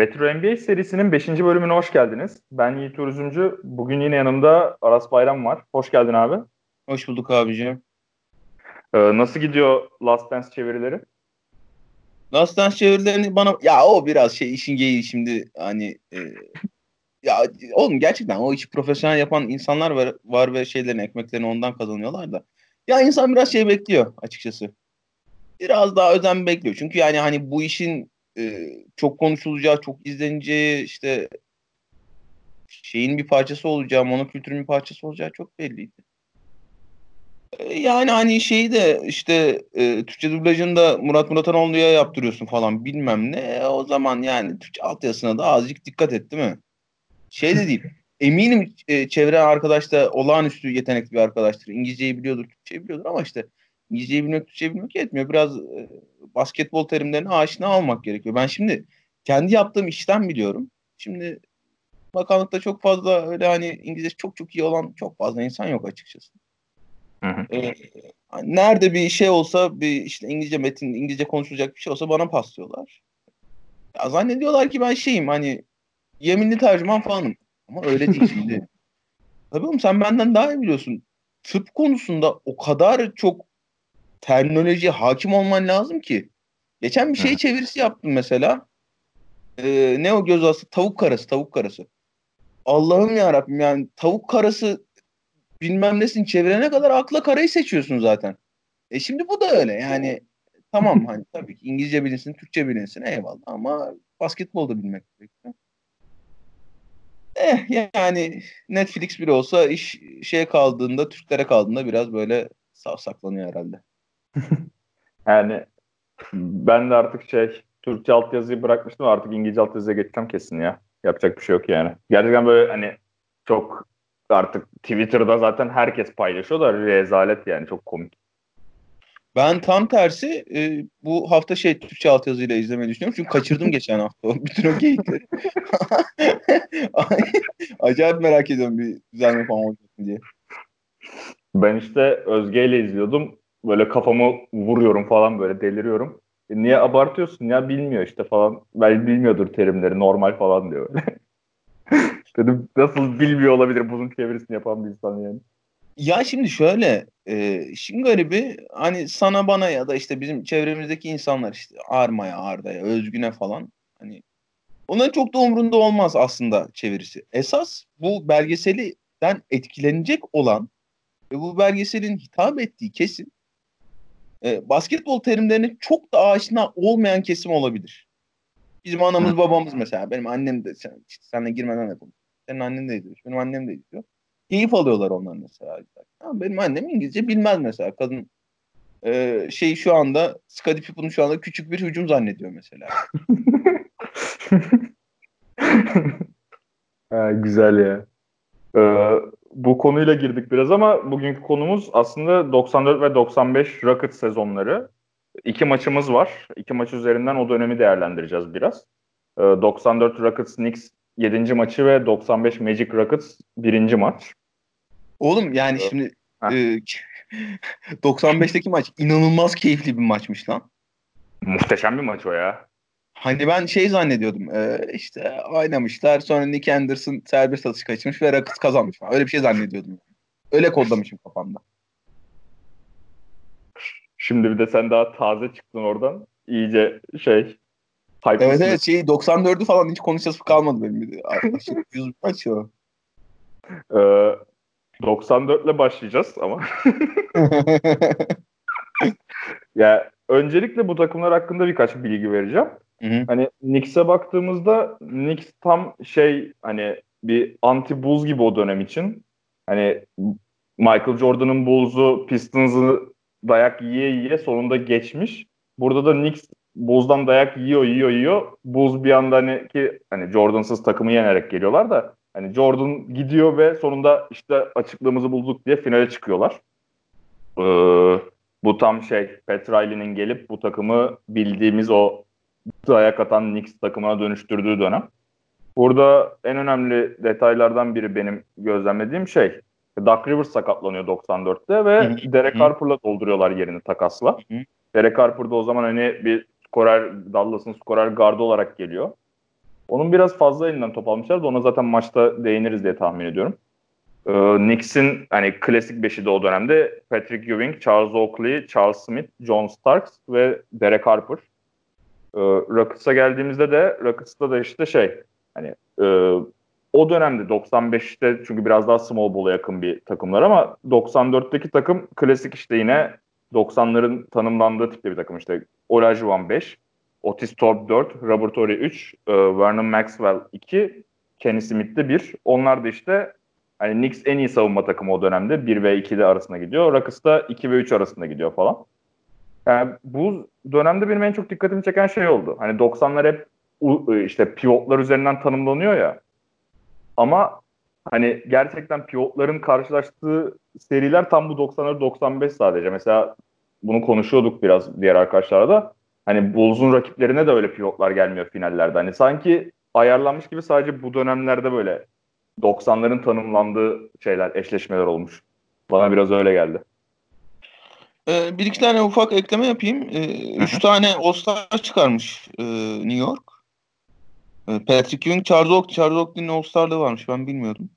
Retro NBA serisinin 5. bölümüne hoş geldiniz. Ben Yiğit Üzümcü. Bugün yine yanımda Aras Bayram var. Hoş geldin abi. Hoş bulduk abicim. Ee, nasıl gidiyor Last Dance çevirileri? Last Dance çevirilerini bana ya o biraz şey işin geyiği şimdi hani e, ya oğlum gerçekten o işi profesyonel yapan insanlar var, var ve şeylerin ekmeklerini ondan kazanıyorlar da. Ya insan biraz şey bekliyor açıkçası. Biraz daha özen bekliyor. Çünkü yani hani bu işin e, çok konuşulacağı, çok izleneceği işte şeyin bir parçası olacağı, monokültürün bir parçası olacağı çok belliydi. E, yani hani şeyi de işte e, Türkçe dublajını da Murat Muratanoğlu'ya yaptırıyorsun falan bilmem ne. E, o zaman yani Türkçe altyazısına da azıcık dikkat et değil mi? Şey de değil. Eminim e, çevre arkadaş da olağanüstü yetenekli bir arkadaştır. İngilizceyi biliyordur, Türkçeyi biliyordur ama işte İngilizceyi bilmek, Türkçeyi bilmek yetmiyor. Biraz e, basketbol terimlerine aşina olmak gerekiyor. Ben şimdi kendi yaptığım işten biliyorum. Şimdi bakanlıkta çok fazla öyle hani İngilizce çok çok iyi olan çok fazla insan yok açıkçası. Hı hı. Ee, nerede bir şey olsa bir işte İngilizce metin, İngilizce konuşulacak bir şey olsa bana paslıyorlar. Ya zannediyorlar ki ben şeyim hani yeminli tercüman falanım. Ama öyle değil şimdi. Tabii oğlum sen benden daha iyi biliyorsun. Tıp konusunda o kadar çok terminolojiye hakim olman lazım ki. Geçen bir şey çevirisi yaptım mesela. Ee, ne o göz astı? Tavuk karası, tavuk karası. Allah'ım ya Rabbim yani tavuk karası bilmem nesin çevirene kadar akla karayı seçiyorsun zaten. E şimdi bu da öyle yani tamam hani tabii ki İngilizce bilinsin, Türkçe bilinsin eyvallah ama basketbol da bilmek gerekiyor. Eh yani Netflix bile olsa iş şeye kaldığında, Türklere kaldığında biraz böyle savsaklanıyor herhalde. yani ben de artık şey Türkçe altyazıyı bırakmıştım artık İngilizce altyazıya geçeceğim kesin ya. Yapacak bir şey yok yani. Gerçekten böyle hani çok artık Twitter'da zaten herkes paylaşıyor da rezalet yani çok komik. Ben tam tersi e, bu hafta şey Türkçe altyazıyla izlemeyi düşünüyorum. Çünkü kaçırdım geçen hafta bütün o geyikleri. Acayip merak ediyorum bir düzenleme falan olacak diye. Ben işte Özge ile izliyordum. Böyle kafamı vuruyorum falan böyle deliriyorum. E niye abartıyorsun ya bilmiyor işte falan. Ben bilmiyordur terimleri normal falan diyor. Dedim nasıl bilmiyor olabilir bunun çevirisini yapan bir insan yani. Ya şimdi şöyle, e, şimdi garibi hani sana bana ya da işte bizim çevremizdeki insanlar işte Arma'ya, Arda'ya, Özgün'e falan hani onların çok da umrunda olmaz aslında çevirisi. Esas bu belgeselden etkilenecek olan ve bu belgeselin hitap ettiği kesim e, basketbol terimlerine çok da aşina olmayan kesim olabilir. Bizim anamız babamız mesela. Benim annem de sen, işte seninle girmeden yapalım. Senin annen de izliyor. Benim annem de izliyor. Keyif alıyorlar onlar mesela. Ama benim annem İngilizce bilmez mesela. Kadın e, şey şu anda Scottie Pippen'ı şu anda küçük bir hücum zannediyor mesela. ha, güzel ya. Ee, bu konuyla girdik biraz ama bugünkü konumuz aslında 94 ve 95 Rockets sezonları. İki maçımız var. İki maç üzerinden o dönemi değerlendireceğiz biraz. Ee, 94 Rockets Knicks 7. maçı ve 95 Magic Rockets 1. maç. Oğlum yani evet. şimdi e, 95'teki maç inanılmaz keyifli bir maçmış lan. Muhteşem bir maç o ya. Hani ben şey zannediyordum e, işte oynamışlar sonra Nick Anderson serbest atış kaçmış ve Rockets kazanmış. Öyle bir şey zannediyordum. Öyle kodlamışım kafamda. Şimdi bir de sen daha taze çıktın oradan. İyice şey Evet evet şey 94'ü falan hiç konuşası kalmadı benim. Bir de. Arkadaşlar 100 maç o. Ee, 94 ile başlayacağız ama. ya öncelikle bu takımlar hakkında birkaç bilgi vereceğim. Hı hı. Hani Knicks'e baktığımızda Knicks tam şey hani bir anti Bulls gibi o dönem için. Hani Michael Jordan'ın Bulls'u Pistons'ı dayak yiye yiye sonunda geçmiş. Burada da Knicks Bulls'dan dayak yiyor yiyor yiyor. Bulls bir anda hani ki hani Jordan'sız takımı yenerek geliyorlar da hani Jordan gidiyor ve sonunda işte açıklığımızı bulduk diye finale çıkıyorlar. Ee, bu tam şey Pat Riley'nin gelip bu takımı bildiğimiz o dayak atan Knicks takımına dönüştürdüğü dönem. Burada en önemli detaylardan biri benim gözlemlediğim şey Doug Rivers sakatlanıyor 94'te ve hı Derek Harper'la dolduruyorlar yerini takasla. Hı Derek Harper da o zaman hani bir skorer Dallas'ın skorer gardı olarak geliyor. Onun biraz fazla elinden top almışlar da ona zaten maçta değiniriz diye tahmin ediyorum. Ee, Knicks'in hani klasik beşi de o dönemde Patrick Ewing, Charles Oakley, Charles Smith, John Starks ve Derek Harper. Ee, Rockets'a geldiğimizde de Rockets'ta da işte şey hani e, o dönemde 95'te çünkü biraz daha small ball'a yakın bir takımlar ama 94'teki takım klasik işte yine 90'ların tanımlandığı tipte bir takım işte Olajuwon 5, Otis Thorpe 4, Robert Horry 3, e, Vernon Maxwell 2, Kenny Smith de 1. Onlar da işte hani Knicks en iyi savunma takımı o dönemde 1 ve 2'de arasında gidiyor. Rockets da 2 ve 3 arasında gidiyor falan. Yani bu dönemde benim en çok dikkatimi çeken şey oldu. Hani 90'lar hep işte pivotlar üzerinden tanımlanıyor ya. Ama hani gerçekten pivotların karşılaştığı seriler tam bu 90'lar 95 sadece. Mesela bunu konuşuyorduk biraz diğer arkadaşlarla da. Hani Bulls'un rakiplerine de öyle pivotlar gelmiyor finallerde. Hani sanki ayarlanmış gibi sadece bu dönemlerde böyle 90'ların tanımlandığı şeyler, eşleşmeler olmuş. Bana biraz öyle geldi. Ee, bir iki tane ufak ekleme yapayım. Ee, üç tane All-Star çıkarmış e, New York. Ee, Patrick Ewing, Charles Oakley. Charles Oakley'nin All-Star'lığı varmış. Ben bilmiyordum.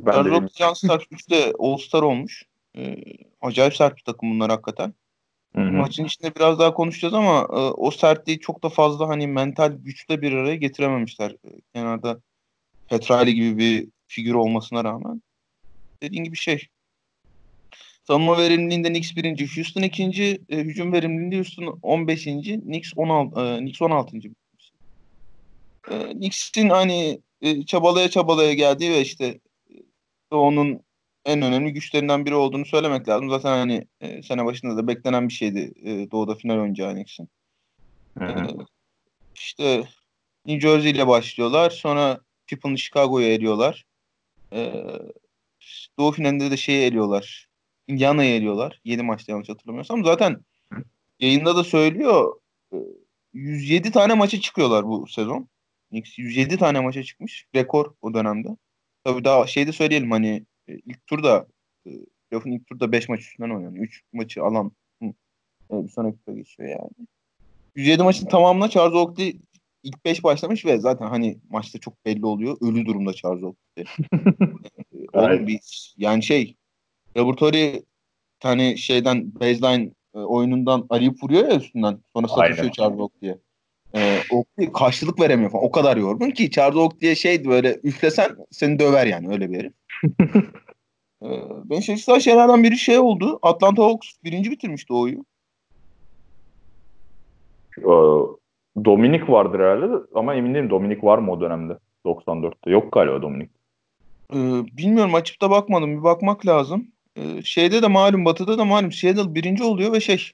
Ben Charles Oakley, John Starks 3 de All-Star olmuş. Ee, acayip sert bir takım bunlar hakikaten. Hı-hı. Maçın içinde biraz daha konuşacağız ama e, o sertliği çok da fazla hani mental güçle bir araya getirememişler. E, kenarda Petrali gibi bir figür olmasına rağmen. Dediğin gibi şey. Savunma verimliliğinde Knicks birinci, Houston ikinci, e, hücum verimliliğinde Houston 15. Knicks 16. E, Knicks 16. E, Knicks'in hani e, çabalaya çabalaya geldiği ve işte e, onun en önemli güçlerinden biri olduğunu söylemek lazım. Zaten hani e, sene başında da beklenen bir şeydi e, Doğu'da final oynayacağı Knicks'in. E, işte New Jersey ile başlıyorlar. Sonra Pippin'ı Chicago'ya eliyorlar. E, Doğu finalinde de şeyi eliyorlar. Indiana'yı eliyorlar. 7 maçta yanlış hatırlamıyorsam. Zaten yayında da söylüyor 107 e, tane maça çıkıyorlar bu sezon. Knicks 107 tane maça çıkmış. Rekor o dönemde. Tabii daha şey de söyleyelim hani e, ilk turda e, playoff'un ilk turda 5 maç üstünden oynanıyor. 3 maçı alan bir sonraki tura geçiyor yani. 107 maçın tamamına Charles Oakley ilk 5 başlamış ve zaten hani maçta çok belli oluyor. Ölü durumda Charles Oakley. Oğlum bir yani şey Laboratory tane şeyden baseline e, oyunundan arayıp vuruyor ya üstünden. Sonra satışıyor Charles Oakley'e. E, Oakley karşılık veremiyor falan. O kadar yorgun ki Charles Oakley'e şey böyle üflesen seni döver yani öyle bir herif. e, ben şaşırtılan şeylerden biri şey oldu. Atlanta Hawks birinci bitirmişti o oyu. Dominik vardır herhalde ama emin değilim Dominik var mı o dönemde 94'te. Yok galiba Dominik. Ee, bilmiyorum açıp da bakmadım. Bir bakmak lazım. Ee, şeyde de malum Batı'da da malum Seattle birinci oluyor ve şey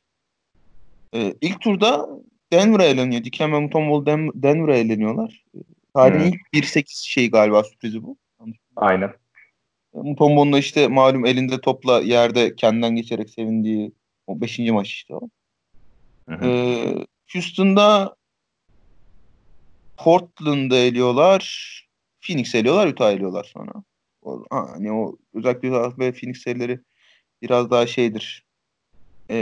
e, ilk turda Denver'a eleniyor. Diken ve Mutombo Den Denver'a eleniyorlar. Tarihin hmm. ilk 1-8 şey galiba sürprizi bu. Aynen. Mutombo'nun da işte malum elinde topla yerde kendinden geçerek sevindiği o 5. maç işte o. Ee, Houston'da Portland'da eliyorlar. Phoenix eliyorlar, Utah eliyorlar sonra. O, hani o özellikle Utah ve Phoenix serileri biraz daha şeydir. E,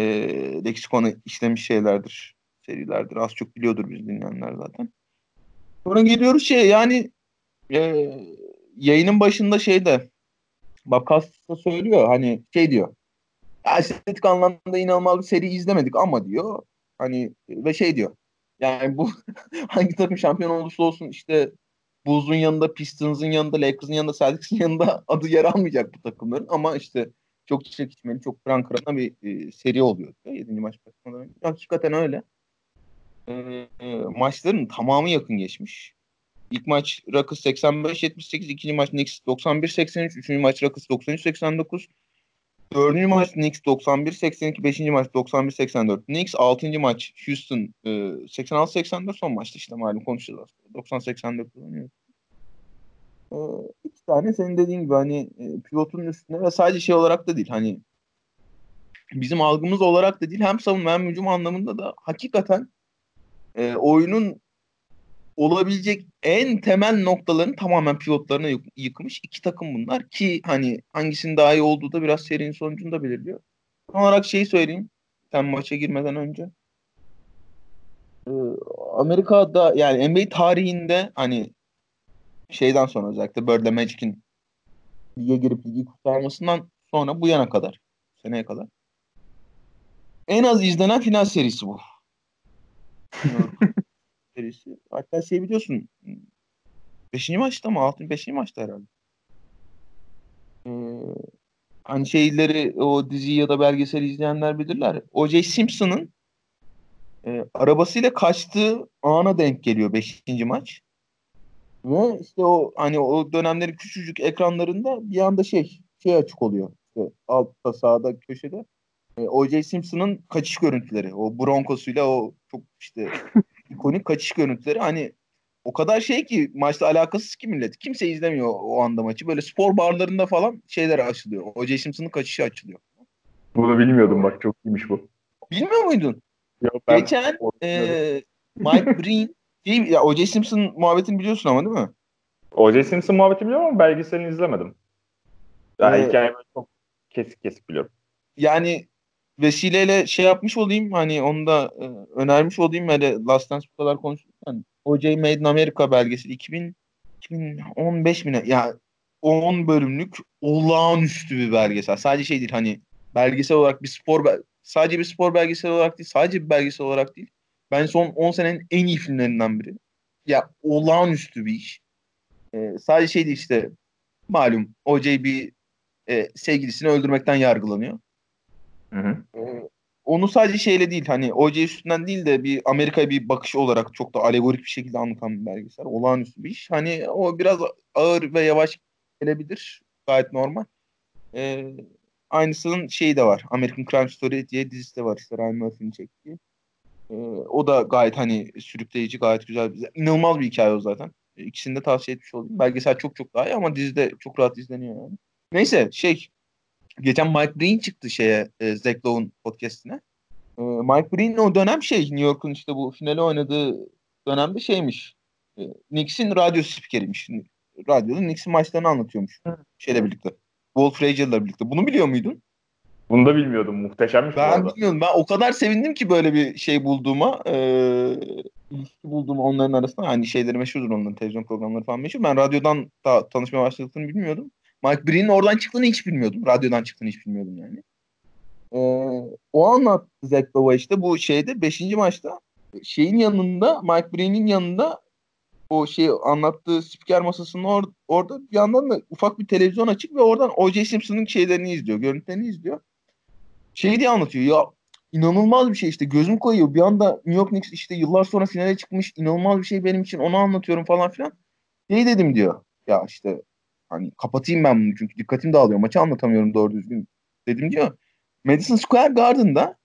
leksikonu işlemiş şeylerdir. Serilerdir. Az çok biliyordur biz dinleyenler zaten. Sonra geliyoruz şey yani e, yayının başında şeyde Bakas da söylüyor hani şey diyor. Estetik anlamda inanılmaz bir seri izlemedik ama diyor. Hani ve şey diyor. Yani bu hangi takım şampiyon olursa olsun işte Bulls'un yanında, Pistons'ın yanında, Lakers'ın yanında, Celtics'in yanında adı yer almayacak bu takımların ama işte çok çekişmeli, çok kıran kırana bir e, seri oluyor. 7. maç başlamadan önce. Hakikaten öyle. E, e, maçların tamamı yakın geçmiş. İlk maç Rockets 85-78, ikinci maç Knicks 91-83, üçüncü maç Rockets 93-89, dördüncü maç Knicks 91-82, beşinci maç 91-84. Knicks altıncı maç Houston e, 86-84 son maçta işte malum konuşacağız aslında. 90-84 oynuyor. E, iki tane senin dediğin gibi hani e, pivotun üstünde ve sadece şey olarak da değil hani bizim algımız olarak da değil hem savunma hem hücum anlamında da hakikaten e, oyunun olabilecek en temel noktaların tamamen pivotlarına yık- yıkmış iki takım bunlar ki hani hangisinin daha iyi olduğu da biraz serinin sonucunda belirliyor. Son olarak şeyi söyleyeyim sen maça girmeden önce. Ee, Amerika'da yani NBA tarihinde hani şeyden sonra özellikle Bird'le Magic'in lige girip ligi kurtarmasından sonra bu yana kadar seneye kadar en az izlenen final serisi bu. serisi. Hatta şey biliyorsun Beşinci maçta mı? Altın beşinci maçta herhalde. Ee, hani şeyleri o diziyi ya da belgeseli izleyenler bilirler. O.J. Simpson'ın e, arabasıyla kaçtığı ana denk geliyor beşinci maç. Ve işte o hani o dönemlerin küçücük ekranlarında bir anda şey şey açık oluyor. İşte altta sağda köşede. E, O.J. Simpson'ın kaçış görüntüleri. O Broncos'uyla o çok işte ikonik kaçış görüntüleri. Hani o kadar şey ki maçla alakasız ki millet. Kimse izlemiyor o anda maçı. Böyle spor barlarında falan şeyler açılıyor. O.J. Simpson'ın kaçışı açılıyor. Bunu bilmiyordum bak çok iyiymiş bu. Bilmiyor muydun? Yok, ben Geçen e, Mike Breen şey, ya O.J. Simpson muhabbetini biliyorsun ama değil mi? O.J. Simpson muhabbeti biliyorum ama belgeselini izlemedim. Yani ee, hikayeyi çok kesik kesik biliyorum. Yani vesileyle şey yapmış olayım hani onu da e, önermiş olayım böyle Last Dance bu kadar konuşurken O.J. Made in America belgeseli 2000 2015 mi ne? Ya 10 bölümlük olağanüstü bir belgesel. Sadece şey değil hani belgesel olarak bir spor sadece bir spor belgesel olarak değil, sadece bir belgesel olarak değil. Ben son 10 senenin en iyi filmlerinden biri. Ya olağanüstü bir iş. Ee, sadece şey değil işte malum O.J. bir e, sevgilisini öldürmekten yargılanıyor. Ee, onu sadece şeyle değil hani OC üstünden değil de bir Amerika'ya bir bakış olarak çok da alegorik bir şekilde anlatan bir belgesel. Olağanüstü bir iş. Hani o biraz ağır ve yavaş gelebilir. Gayet normal. Ee, aynısının şeyi de var. American Crime Story diye dizisi de var işte Ryan Murphy'nin çektiği. Ee, o da gayet hani sürükleyici, gayet güzel. Bir, inanılmaz bir hikaye o zaten. İkisini de tavsiye etmiş olayım. Belgesel çok çok daha iyi ama dizide çok rahat izleniyor yani. Neyse şey geçen Mike Breen çıktı şeye e, Zach Lowe'un podcastine. E, Mike Breen o dönem şey New York'un işte bu finale oynadığı dönemde şeymiş. E, Knicks'in radyo spikeriymiş. Radyoda Knicks'in maçlarını anlatıyormuş. Hı. Şeyle birlikte. Wolf Fraser'la birlikte. Bunu biliyor muydun? Bunu da bilmiyordum. Muhteşemmiş ben bilmiyordum. Ben o kadar sevindim ki böyle bir şey bulduğuma. E, ilişki bulduğuma onların arasında. Hani şeyleri meşhurdur onların televizyon programları falan meşhur. Ben radyodan da tanışmaya başladıklarını bilmiyordum. Mike Breen'in oradan çıktığını hiç bilmiyordum. Radyodan çıktığını hiç bilmiyordum yani. Ee, o anlattı Zach Bava işte bu şeyde 5. maçta şeyin yanında Mike Breen'in yanında o şey anlattığı spiker masasının or- orada bir yandan da ufak bir televizyon açık ve oradan O.J. Simpson'ın şeylerini izliyor, görüntülerini izliyor. Şey diye anlatıyor ya inanılmaz bir şey işte gözüm koyuyor. Bir anda New York Knicks işte yıllar sonra finale çıkmış inanılmaz bir şey benim için onu anlatıyorum falan filan. Şey dedim diyor ya işte Hani kapatayım ben bunu çünkü dikkatim dağılıyor. Maçı anlatamıyorum doğru düzgün dedim diyor. Madison Square Garden'da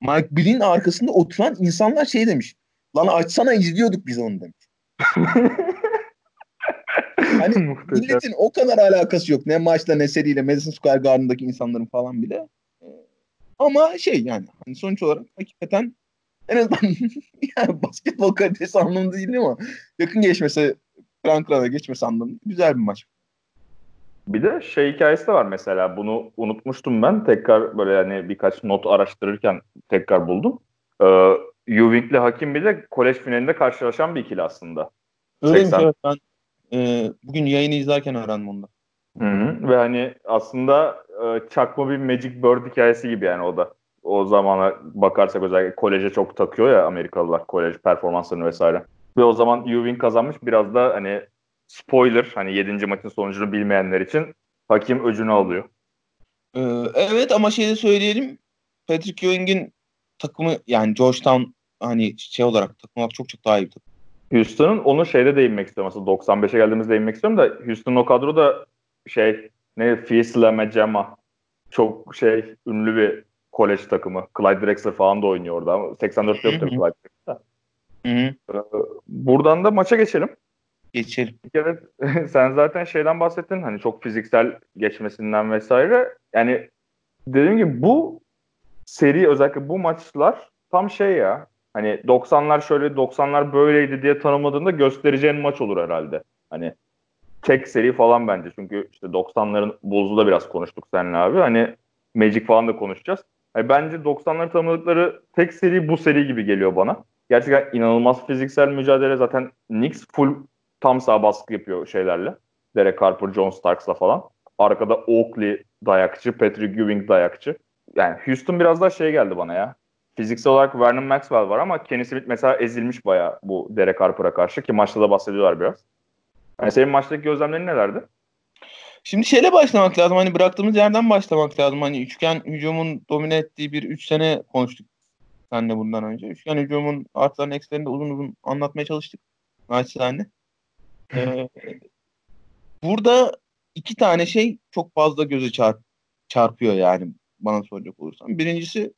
Mike Bill'in arkasında oturan insanlar şey demiş. Lan açsana izliyorduk biz onu demiş. hani milletin o kadar alakası yok. Ne maçla ne seriyle Madison Square Garden'daki insanların falan bile. Ee, ama şey yani hani sonuç olarak hakikaten en azından yani basketbol kalitesi anlamında değil ama yakın geçmesi Frankfurt'a geçmesi anlamında güzel bir maç. Bir de şey hikayesi de var mesela bunu unutmuştum ben tekrar böyle yani birkaç not araştırırken tekrar buldum. Ee, Ewing ile Hakim bile kolej finalinde karşılaşan bir ikili aslında. Öyleymiş evet ben e, bugün yayını izlerken öğrendim onu da. Hı hı. Ve hani aslında e, çakma bir Magic Bird hikayesi gibi yani o da. O zamana bakarsak özellikle koleje çok takıyor ya Amerikalılar kolej performanslarını vesaire. Ve o zaman Ewing kazanmış biraz da hani spoiler hani 7. maçın sonucunu bilmeyenler için hakim öcünü alıyor. Ee, evet ama şey de söyleyelim. Patrick Ewing'in takımı yani Georgetown hani şey olarak takım olarak çok çok daha iyi bir takım. Houston'ın onu şeyde değinmek istiyorum. Aslında 95'e geldiğimizde değinmek istiyorum da Houston'ın o kadro da şey ne Fiesla Mecema çok şey ünlü bir kolej takımı. Clyde Drexler falan da oynuyor orada ama 84'te yok tabii Clyde Drexler. Ee, buradan da maça geçelim. Geçelim. Evet sen zaten şeyden bahsettin hani çok fiziksel geçmesinden vesaire. Yani dediğim gibi bu seri özellikle bu maçlar tam şey ya hani 90'lar şöyle 90'lar böyleydi diye tanımladığında göstereceğin maç olur herhalde. Hani tek seri falan bence. Çünkü işte 90'ların Bulls'u da biraz konuştuk seninle abi. Hani Magic falan da konuşacağız. Yani bence 90'ları tanımladıkları tek seri bu seri gibi geliyor bana. Gerçekten inanılmaz fiziksel mücadele. Zaten Knicks full tam sağ baskı yapıyor şeylerle. Derek Harper, John Starks'la falan. Arkada Oakley dayakçı, Patrick Ewing dayakçı. Yani Houston biraz daha şey geldi bana ya. Fiziksel olarak Vernon Maxwell var ama Kenny Smith mesela ezilmiş bayağı bu Derek Harper'a karşı ki maçta da bahsediyorlar biraz. Yani senin maçtaki gözlemlerin nelerdi? Şimdi şeyle başlamak lazım. Hani bıraktığımız yerden başlamak lazım. Hani üçgen hücumun domine ettiği bir üç sene konuştuk senle bundan önce. Üçgen hücumun artılarını eksilerini de uzun uzun anlatmaya çalıştık. Naçizane. Ee, burada iki tane şey çok fazla göze çarp, çarpıyor yani bana soracak olursan. Birincisi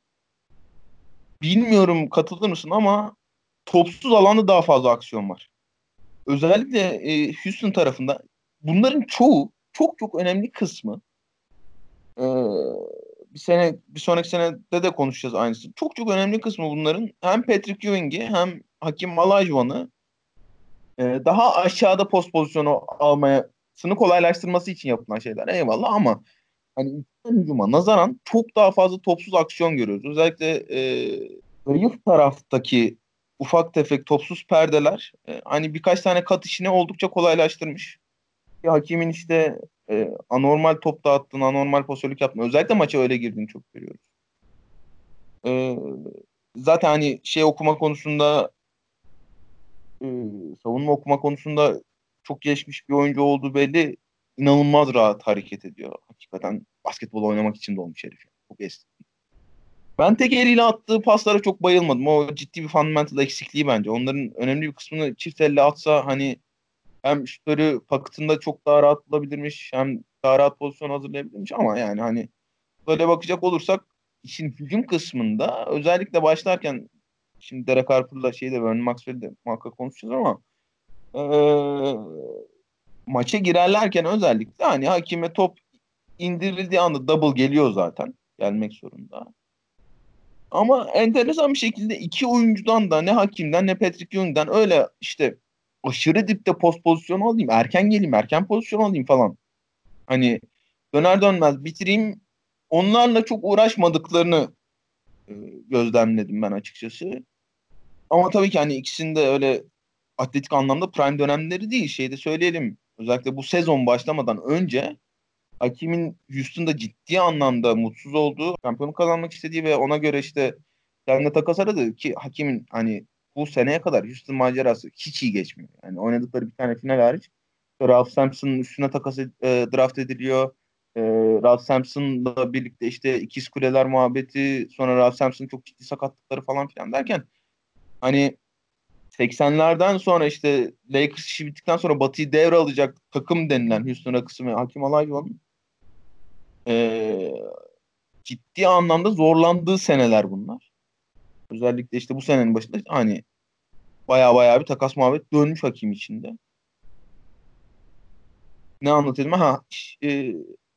bilmiyorum katılır mısın ama topsuz alanda daha fazla aksiyon var. Özellikle e, Houston tarafında bunların çoğu çok çok önemli kısmı e, bir sene bir sonraki senede de konuşacağız aynısı. Çok çok önemli kısmı bunların hem Patrick Ewing'i hem Hakim Malajvan'ı e, daha aşağıda post pozisyonu almayasını kolaylaştırması için yapılan şeyler. Eyvallah ama hani hücuma nazaran çok daha fazla topsuz aksiyon görüyoruz. Özellikle e, zayıf taraftaki ufak tefek topsuz perdeler e, hani birkaç tane kat işini oldukça kolaylaştırmış. Hakimin işte e, anormal top dağıttığını, anormal pozisyonluk yaptığını, özellikle maça öyle girdiğini çok görüyoruz. E, zaten hani şey okuma konusunda e, savunma okuma konusunda çok geçmiş bir oyuncu olduğu belli. İnanılmaz rahat hareket ediyor. Hakikaten basketbol oynamak için doğmuş herif. Çok eski. Ben tek eliyle attığı paslara çok bayılmadım. O ciddi bir fundamental eksikliği bence. Onların önemli bir kısmını çift elle atsa hani hem şutları paketinde çok daha rahat bulabilirmiş hem daha rahat pozisyon hazırlayabilirmiş ama yani hani böyle bakacak olursak işin hücum kısmında özellikle başlarken şimdi Derek Harper'la şeyde Vernon Maxwell'de muhakkak konuşacağız ama ee, maça girerlerken özellikle hani hakime top indirildiği anda double geliyor zaten. Gelmek zorunda. Ama enteresan bir şekilde iki oyuncudan da ne Hakim'den ne Patrick Ewing'den öyle işte aşırı dipte post pozisyon alayım, erken geleyim, erken pozisyon alayım falan. Hani döner dönmez bitireyim. Onlarla çok uğraşmadıklarını e, gözlemledim ben açıkçası. Ama tabii ki hani ikisinde öyle atletik anlamda prime dönemleri değil. Şeyde söyleyelim. Özellikle bu sezon başlamadan önce Hakim'in Houston'da ciddi anlamda mutsuz olduğu, şampiyonu kazanmak istediği ve ona göre işte kendine takas aradı ki Hakim'in hani bu seneye kadar Houston macerası hiç iyi geçmiyor. Yani oynadıkları bir tane final hariç. Ralph Sampson'ın üstüne takas e, draft ediliyor. E, Ralph Sampson'la birlikte işte ikiz kuleler muhabbeti sonra Ralph Sampson'ın çok ciddi sakatlıkları falan filan derken hani 80'lerden sonra işte Lakers işi bittikten sonra Batı'yı devralacak takım denilen Houston Rockets'ın ve Hakim Olajuwon'un e, ciddi anlamda zorlandığı seneler bunlar. Özellikle işte bu senenin başında hani baya baya bir takas muhabbet dönmüş hakim içinde. Ne anlatayım? Ha, e,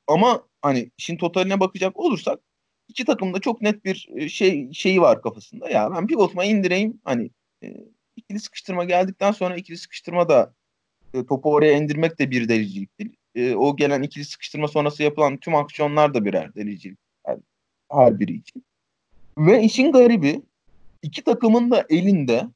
ama hani işin totaline bakacak olursak iki takımda çok net bir e, şey şeyi var kafasında. Ya ben pivotuma indireyim hani e, ikili sıkıştırma geldikten sonra ikili sıkıştırma da e, topu oraya indirmek de bir deliciliktir. E, o gelen ikili sıkıştırma sonrası yapılan tüm aksiyonlar da birer delicilik her, her biri için. Ve işin garibi iki takımın da elinde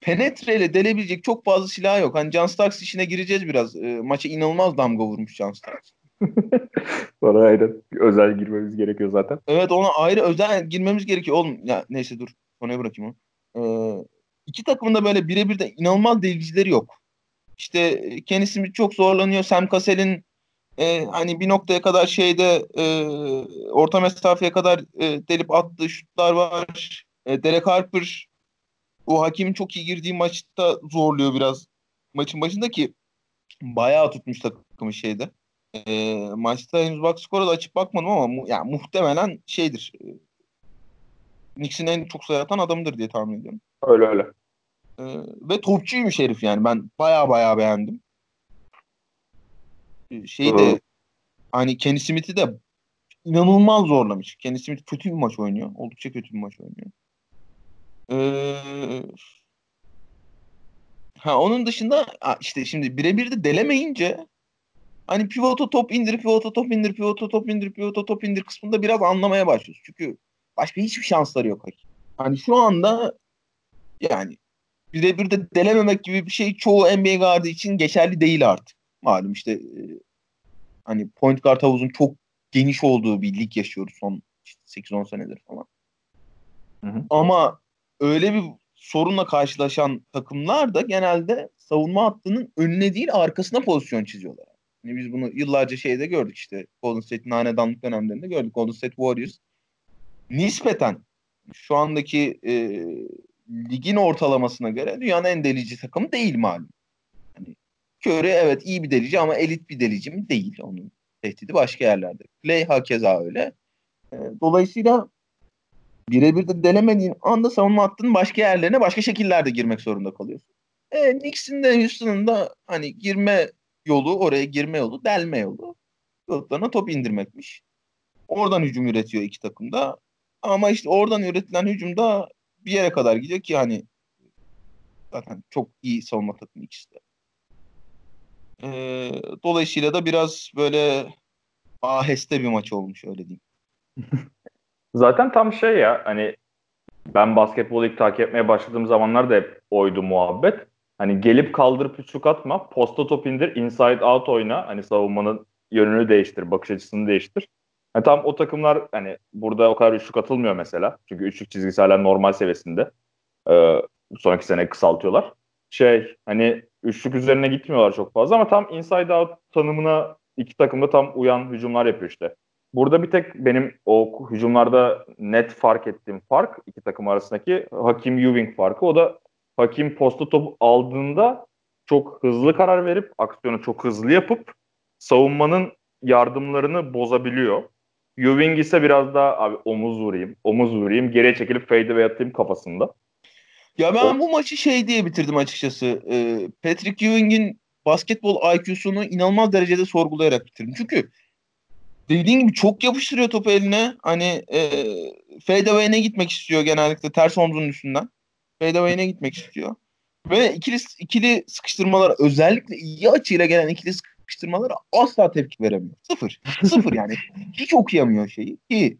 penetreyle delebilecek çok fazla silah yok. Hani John Starks işine gireceğiz biraz. E, maça inanılmaz damga vurmuş John Starks. Sonra ayrı özel girmemiz gerekiyor zaten. Evet ona ayrı özel girmemiz gerekiyor. Oğlum ya neyse dur. Sonraya bırakayım onu. Ee, iki takımın da böyle birebir de inanılmaz delicileri yok. İşte e, Kenny Smith çok zorlanıyor. Sam Cassell'in e, hani bir noktaya kadar şeyde e, orta mesafeye kadar e, delip attığı şutlar var. E, Derek Harper o hakemin çok iyi girdiği maçta zorluyor biraz. Maçın başında ki bayağı tutmuş takımı şeyde. E, maçta henüz bak skora da açıp bakmadım ama mu, yani muhtemelen şeydir. E, Knicks'in en çok sayı atan adamıdır diye tahmin ediyorum. Öyle öyle. E, ve topçuymuş herif yani. Ben baya baya beğendim. E, şeyi de hani Kenny Smith'i de inanılmaz zorlamış. Kenny Smith kötü bir maç oynuyor. Oldukça kötü bir maç oynuyor. Ee, ha onun dışında işte şimdi birebir de delemeyince hani pivota top indir, pivota top indir, pivota top indir, pivota top indir kısmında biraz anlamaya başlıyoruz. Çünkü başka hiçbir şansları yok. Hani şu anda yani birebir de delememek gibi bir şey çoğu NBA gardı için geçerli değil artık. Malum işte e, hani point guard havuzun çok geniş olduğu bir lig yaşıyoruz son 8-10 senedir falan. Hı hı. Ama öyle bir sorunla karşılaşan takımlar da genelde savunma hattının önüne değil arkasına pozisyon çiziyorlar. Yani biz bunu yıllarca şeyde gördük işte Golden State'in hanedanlık dönemlerinde gördük. Golden State Warriors nispeten şu andaki e, ligin ortalamasına göre dünyanın en delici takımı değil malum. Yani Curry evet iyi bir delici ama elit bir delici mi? Değil. Onun tehdidi başka yerlerde. Clay hakeza öyle. E, dolayısıyla birebir de delemediğin anda savunma hattının başka yerlerine başka şekillerde girmek zorunda kalıyorsun. E, Knicks'in de Houston'ın da hani girme yolu, oraya girme yolu, delme yolu. Yollarına top indirmekmiş. Oradan hücum üretiyor iki takım da. Ama işte oradan üretilen hücum da bir yere kadar gidiyor ki hani zaten çok iyi savunma takımı ikisi de. Ee, dolayısıyla da biraz böyle aheste bir maç olmuş öyle diyeyim. Zaten tam şey ya hani ben basketbolu ilk takip etmeye başladığım zamanlar da hep oydu muhabbet. Hani gelip kaldırıp üçlük atma, posta top indir, inside out oyna. Hani savunmanın yönünü değiştir, bakış açısını değiştir. Yani tam o takımlar hani burada o kadar üçlük atılmıyor mesela. Çünkü üçlük çizgisi hala normal seviyesinde. Ee, sonraki sene kısaltıyorlar. Şey hani üçlük üzerine gitmiyorlar çok fazla ama tam inside out tanımına iki takımda tam uyan hücumlar yapıyor işte. Burada bir tek benim o hücumlarda net fark ettiğim fark iki takım arasındaki Hakim Ewing farkı. O da Hakim posta top aldığında çok hızlı karar verip aksiyonu çok hızlı yapıp savunmanın yardımlarını bozabiliyor. Ewing ise biraz daha abi omuz vurayım, omuz vurayım, geriye çekilip fade ve atayım kafasında. Ya ben o... bu maçı şey diye bitirdim açıkçası. Ee, Patrick Ewing'in basketbol IQ'sunu inanılmaz derecede sorgulayarak bitirdim. Çünkü dediğin gibi çok yapıştırıyor topu eline. Hani e, fadeaway'ine gitmek istiyor genellikle ters omzunun üstünden. Fadeaway'ine gitmek istiyor. Ve ikili, ikili sıkıştırmalar özellikle iyi açıyla gelen ikili sıkıştırmalara asla tepki veremiyor. Sıfır. Sıfır yani. Hiç okuyamıyor şeyi. Ki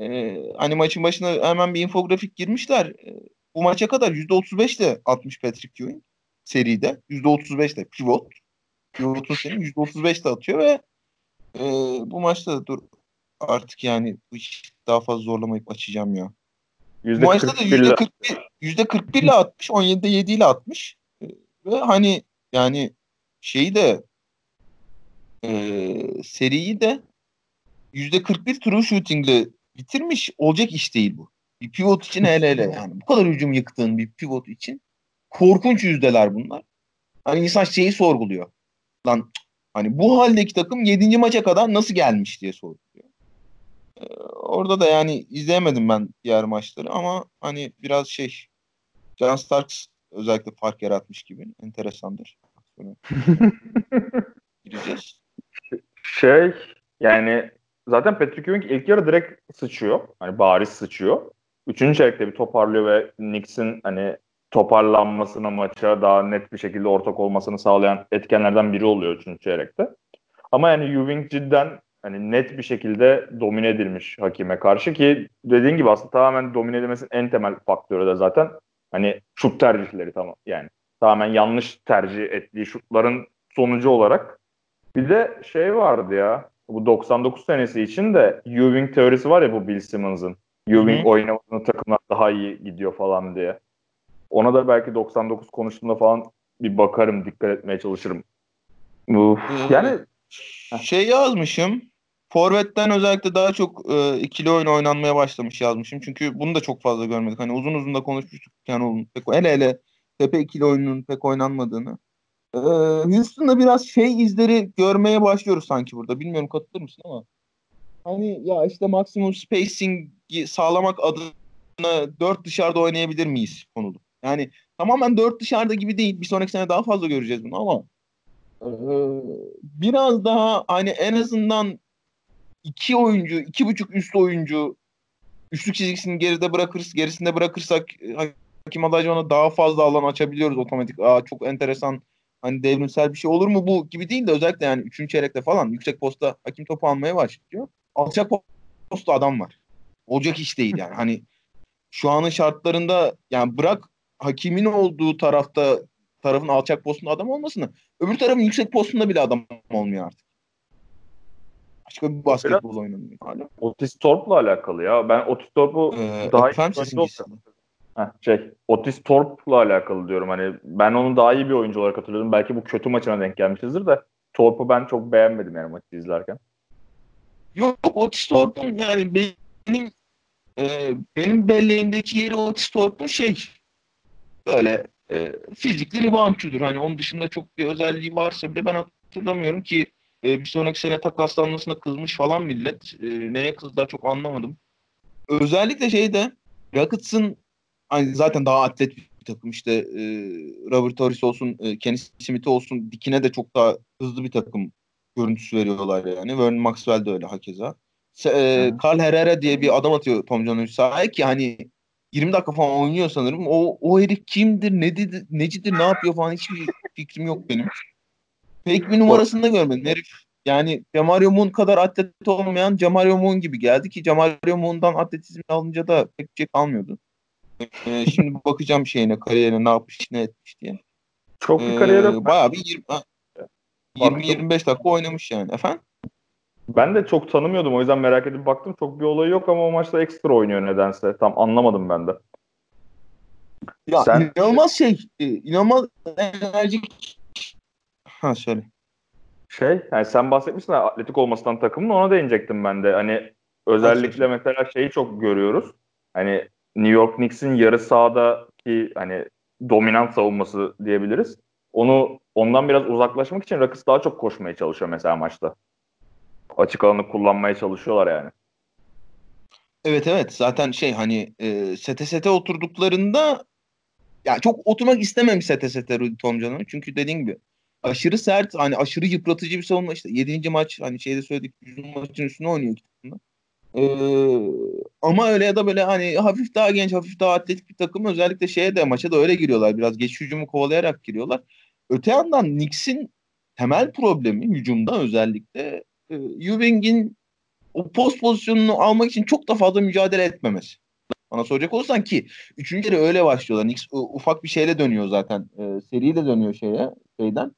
e, hani maçın başına hemen bir infografik girmişler. E, bu maça kadar %35 de atmış Patrick Ewing seride. %35 de pivot. Pivotun senin %35 de atıyor ve e, bu maçta da dur artık yani bu iş daha fazla zorlamayıp açacağım ya. Maçta da %41, %41 ile atmış. 17'de 7 ile atmış. E, ve hani yani şeyi de e, seriyi de %41 true shooting ile bitirmiş. Olacak iş değil bu. Bir pivot için hele hele yani. Bu kadar hücum yıktığın bir pivot için korkunç yüzdeler bunlar. Hani insan şeyi sorguluyor. Lan hani bu haldeki takım 7. maça kadar nasıl gelmiş diye sorguluyor. Ee, orada da yani izleyemedim ben diğer maçları ama hani biraz şey John Starks özellikle fark yaratmış gibi enteresandır. Gireceğiz. Şey yani zaten Patrick Ewing ilk yarı direkt sıçıyor. Hani bariz sıçıyor. Üçüncü çeyrekte bir toparlıyor ve Knicks'in hani toparlanmasına maça daha net bir şekilde ortak olmasını sağlayan etkenlerden biri oluyor üçüncü çeyrekte. Ama yani Ewing cidden hani net bir şekilde domine edilmiş hakime karşı ki dediğin gibi aslında tamamen domine edilmesinin en temel faktörü de zaten hani şut tercihleri tamam yani tamamen yanlış tercih ettiği şutların sonucu olarak bir de şey vardı ya bu 99 senesi için de Ewing teorisi var ya bu Bill Simmons'ın. Ewing oynamadığını takımlar daha iyi gidiyor falan diye. Ona da belki 99 konuştuğumda falan bir bakarım, dikkat etmeye çalışırım. Uf, yani şey yazmışım. Forvet'ten özellikle daha çok e, ikili oyun oynanmaya başlamış yazmışım. Çünkü bunu da çok fazla görmedik. Hani uzun uzun da konuşmuştuk. Yani pek, hele hele tepe ikili oyunun pek oynanmadığını. Ee, Houston'da biraz şey izleri görmeye başlıyoruz sanki burada. Bilmiyorum katılır mısın ama. Hani ya işte maksimum spacing'i sağlamak adına dört dışarıda oynayabilir miyiz konulu. Yani tamamen dört dışarıda gibi değil. Bir sonraki sene daha fazla göreceğiz bunu ama e, biraz daha hani en azından iki oyuncu, iki buçuk üst oyuncu üçlük çizgisini geride bırakırız, gerisinde bırakırsak Hakim Olajuwon'a daha fazla alan açabiliyoruz otomatik. Aa çok enteresan hani devrimsel bir şey olur mu bu gibi değil de özellikle yani üçüncü çeyrekte falan yüksek posta hakim topu almaya başlıyor. Alçak posta adam var. Olacak iş değil yani. Hani şu anın şartlarında yani bırak hakimin olduğu tarafta tarafın alçak postunda adam olmasını öbür tarafın yüksek postunda bile adam olmuyor artık. Başka bir basketbol oynanıyor hala. Otis Thorpe'la alakalı ya. Ben Otis Thorpe'u ee, daha iyi Heh, şey, Otis Thorpe'la alakalı diyorum. Hani ben onu daha iyi bir oyuncu olarak hatırlıyorum. Belki bu kötü maçına denk gelmişizdir de Thorpe'u ben çok beğenmedim yani maçı izlerken. Yok Otis Thorpe'un yani benim e, benim belleğimdeki yeri Otis Thorpe'un şey böyle e, fizikli reboundçudur. Hani onun dışında çok bir özelliği varsa bile ben hatırlamıyorum ki e, bir sonraki sene takaslanmasına kızmış falan millet. E, neye kızdılar çok anlamadım. Özellikle şeyde Rockets'ın hani zaten daha atlet bir takım işte e, Robert Torres olsun, e, Kenny Smith olsun dikine de çok daha hızlı bir takım görüntüsü veriyorlar yani. Vernon Maxwell de öyle hakeza. E, Carl Herrera diye bir adam atıyor Tom Jones'un sahaya ki hani 20 dakika falan oynuyor sanırım. O, o herif kimdir, nedir, necidir, ne yapıyor falan hiçbir fikrim yok benim. Pek bir numarasını da görmedim. Herif yani Camario Moon kadar atlet olmayan Camario Moon gibi geldi ki Camario Moon'dan atletizm alınca da pek şey kalmıyordu. Ee, şimdi bakacağım şeyine, kariyerine ne yapmış, ne etmiş diye. Çok bir kariyer ee, Bayağı bir 20-25 dakika oynamış yani. Efendim? Ben de çok tanımıyordum. O yüzden merak edip baktım. Çok bir olayı yok ama o maçta ekstra oynuyor nedense. Tam anlamadım ben de. Ya Sen... inanılmaz şey. E, inanılmaz enerjik. Ha söyle. Şey, yani sen bahsetmişsin atletik olmasından takımın ona değinecektim ben de. Hani özellikle mesela şeyi çok görüyoruz. Hani New York Knicks'in yarı sahadaki hani dominant savunması diyebiliriz. Onu ondan biraz uzaklaşmak için Rockets daha çok koşmaya çalışıyor mesela maçta. Açık alanı kullanmaya çalışıyorlar yani. Evet evet zaten şey hani e, sete sete oturduklarında ya çok oturmak istememiş sete sete Rudy Tomcan'ın. Çünkü dediğin gibi aşırı sert hani aşırı yıpratıcı bir savunma işte 7. maç hani şeyde söyledik 100 maçın üstüne oynuyor. Ee, ama öyle ya da böyle hani hafif daha genç, hafif daha atletik bir takım özellikle şeye de maça da öyle giriyorlar. Biraz geç hücumu kovalayarak giriyorlar. Öte yandan Knicks'in temel problemi hücumda özellikle e, Ewing'in o post pozisyonunu almak için çok da fazla mücadele etmemesi. Bana soracak olursan ki üçüncü yarı öyle başlıyorlar. Knicks ufak bir şeyle dönüyor zaten. E, seriyle dönüyor şeye şeyden.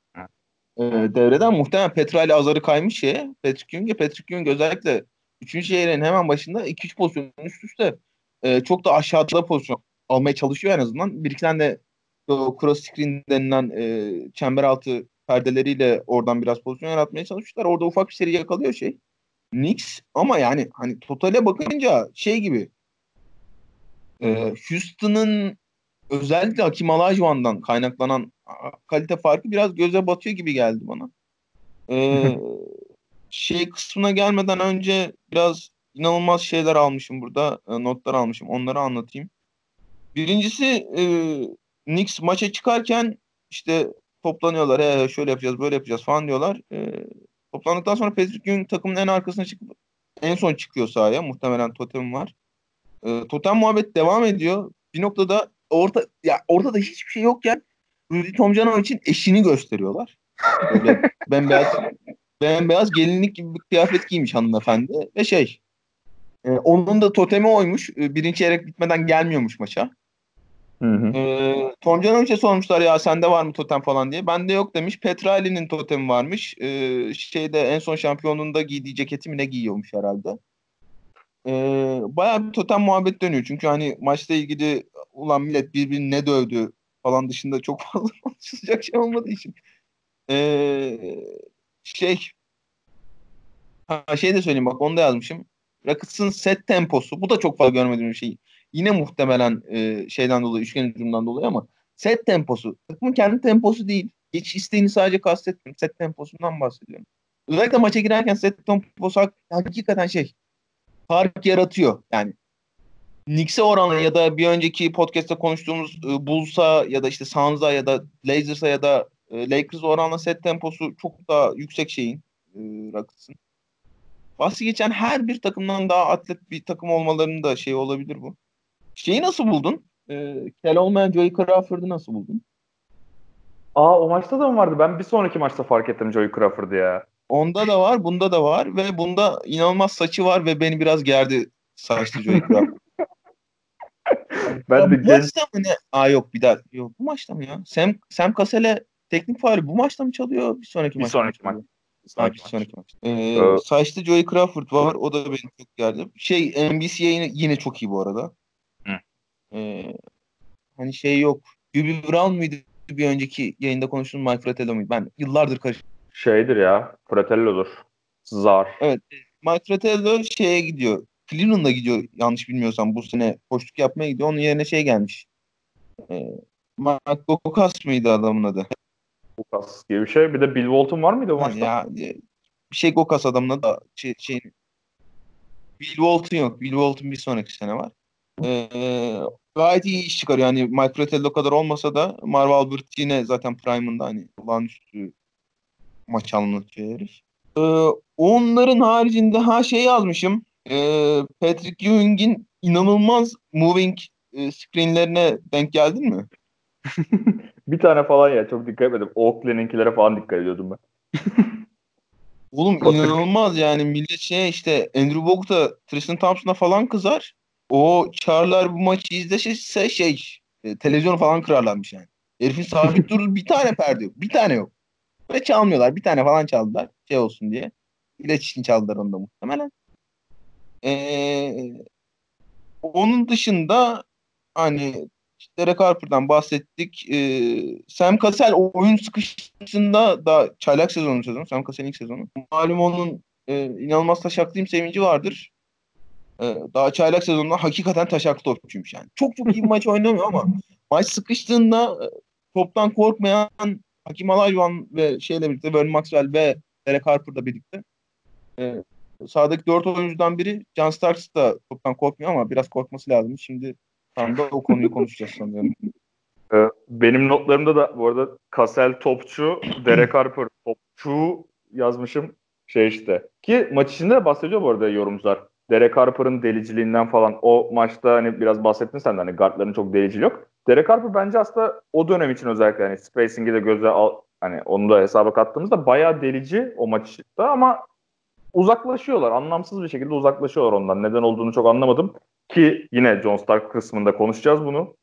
E, devreden muhtemelen Petra ile Azar'ı kaymış şeye. Patrick Ewing'e. Patrick Ewing özellikle üçüncü çeyreğin hemen başında 2-3 pozisyon üst üste e, çok da aşağıda pozisyon almaya çalışıyor en azından. Bir iki tane de o cross screen denilen e, çember altı perdeleriyle oradan biraz pozisyon yaratmaya çalışmışlar. Orada ufak bir seri yakalıyor şey. Knicks ama yani hani totale bakınca şey gibi e, Houston'ın özellikle Hakim Olajuwon'dan kaynaklanan kalite farkı biraz göze batıyor gibi geldi bana. E, şey kısmına gelmeden önce biraz inanılmaz şeyler almışım burada. E, notlar almışım. Onları anlatayım. Birincisi e, Knicks maça çıkarken işte toplanıyorlar. E, şöyle yapacağız, böyle yapacağız falan diyorlar. E, toplandıktan sonra Patrick Ewing takımın en arkasına çıkıp en son çıkıyor sahaya. Muhtemelen totem var. E, totem muhabbet devam ediyor. Bir noktada orta ya ortada hiçbir şey yokken Rudy Tomjanov için eşini gösteriyorlar. Böyle bembeyaz bembeyaz gelinlik gibi bir kıyafet giymiş hanımefendi ve şey e, onun da totemi oymuş. E, birinci çeyrek bitmeden gelmiyormuş maça. Hı hı. E, sormuşlar ya sende var mı totem falan diye. Bende yok demiş. Petrali'nin totemi varmış. E, şeyde en son şampiyonluğunda giydiği ceketi mi ne giyiyormuş herhalde. E, bayağı bir totem muhabbet dönüyor. Çünkü hani maçla ilgili ulan millet birbirini ne dövdü falan dışında çok fazla konuşulacak şey olmadığı için. E, şey ha, şey de söyleyeyim bak onu da yazmışım. Rockets'ın set temposu. Bu da çok fazla görmediğim bir şey. Yine muhtemelen e, şeyden dolayı, üçgen hücumdan dolayı ama set temposu. Takımın kendi temposu değil. Geç isteğini sadece kastetmiyorum. Set temposundan bahsediyorum. Özellikle maça girerken set temposu hakikaten şey fark yaratıyor. Yani Knicks'e oranla ya da bir önceki podcast'ta konuştuğumuz e, Bulls'a ya da işte Suns'a ya da Blazers'a ya da e, Lakers oranla set temposu çok daha yüksek şeyin e, Rockets'ın. Bahsi geçen her bir takımdan daha atlet bir takım olmalarının da şey olabilir bu. Şeyi nasıl buldun? Ee, kel olmayan Joey Crawford'ı nasıl buldun? Aa o maçta da mı vardı? Ben bir sonraki maçta fark ettim Joey Crawford'ı ya. Onda da var, bunda da var ve bunda inanılmaz saçı var ve beni biraz gerdi saçlı Joey Crawford. ben ya de bu genç... maçta mı ne? Aa yok bir daha. Yok bu maçta mı ya? Sam, Sam Cassell'e teknik faali bu maçta mı çalıyor? Bir sonraki bir maç. Sonraki maç. Bir sonraki, maç. sonraki maç. Ee, ee, saçta Joey Crawford var. O da beni çok geldi. Şey NBC yine, yine çok iyi bu arada. Hı. Ee, hani şey yok. Yubi Brown muydu bir önceki yayında konuştuğum Mike Fratello muydu? Ben yıllardır karıştırdım. Şeydir ya. Fratello'dur. Zar. Evet. Mike Fratello şeye gidiyor. Cleveland'a gidiyor yanlış bilmiyorsam bu sene koştuk yapmaya gidiyor. Onun yerine şey gelmiş. Ee, Mike Gokas mıydı adamın adı? Gokas gibi bir şey. Bir de Bill Walton var mıydı o maçta? Ya, bir şey Gokas adamın adı şey, şey Bill Walton yok. Bill Walton bir sonraki sene var. Ee, gayet iyi iş çıkarıyor. Yani Mike Fratello kadar olmasa da Marv Albert yine zaten prime'ında hani olağanüstü maç anlatıyor herif. Ee, onların haricinde ha şey yazmışım. Ee, Patrick Ewing'in inanılmaz moving e, screenlerine denk geldin mi? bir tane falan ya çok dikkat etmedim. Oakley'ninkilere falan dikkat ediyordum ben. Oğlum inanılmaz yani millet şey işte Andrew Bogut Tristan Thompson'a falan kızar. O Çarlar bu maçı izlese şey e, televizyonu falan kırarlarmış yani. Herifin sabit durur bir tane perde yok. Bir tane yok. Ve çalmıyorlar. Bir tane falan çaldılar. Şey olsun diye. İlaç için çaldılar onu da muhtemelen. Ee, onun dışında hani Derek Harper'dan bahsettik. Ee, Sam Cassell oyun sıkışısında da çaylak sezonu sezonu. Sam Cassell'in ilk sezonu. Malum onun e, inanılmaz taşaklıyım sevinci vardır. Ee, daha çaylak sezonunda hakikaten taşaklı topçuymuş yani. Çok çok iyi maç oynamıyor ama maç sıkıştığında e, toptan korkmayan Hakim Alayvan ve şeyle birlikte Vernon Maxwell ve Derek Harper'la birlikte e, sahadaki dört oyuncudan biri John Starks da toptan korkmuyor ama biraz korkması lazım. Şimdi tam da o konuyu konuşacağız sanıyorum. Ee, benim notlarımda da bu arada Cassell topçu, Derek Harper topçu yazmışım. Şey işte. Ki maç içinde de bahsediyor bu arada yorumcular. Derek Harper'ın deliciliğinden falan o maçta hani biraz bahsettin sen de hani guardların çok deliciliği yok. Derek Harper bence aslında o dönem için özellikle hani spacing'i de göze al hani onu da hesaba kattığımızda bayağı delici o maçta ama uzaklaşıyorlar. Anlamsız bir şekilde uzaklaşıyorlar ondan. Neden olduğunu çok anlamadım. Ki yine John Stark kısmında konuşacağız bunu.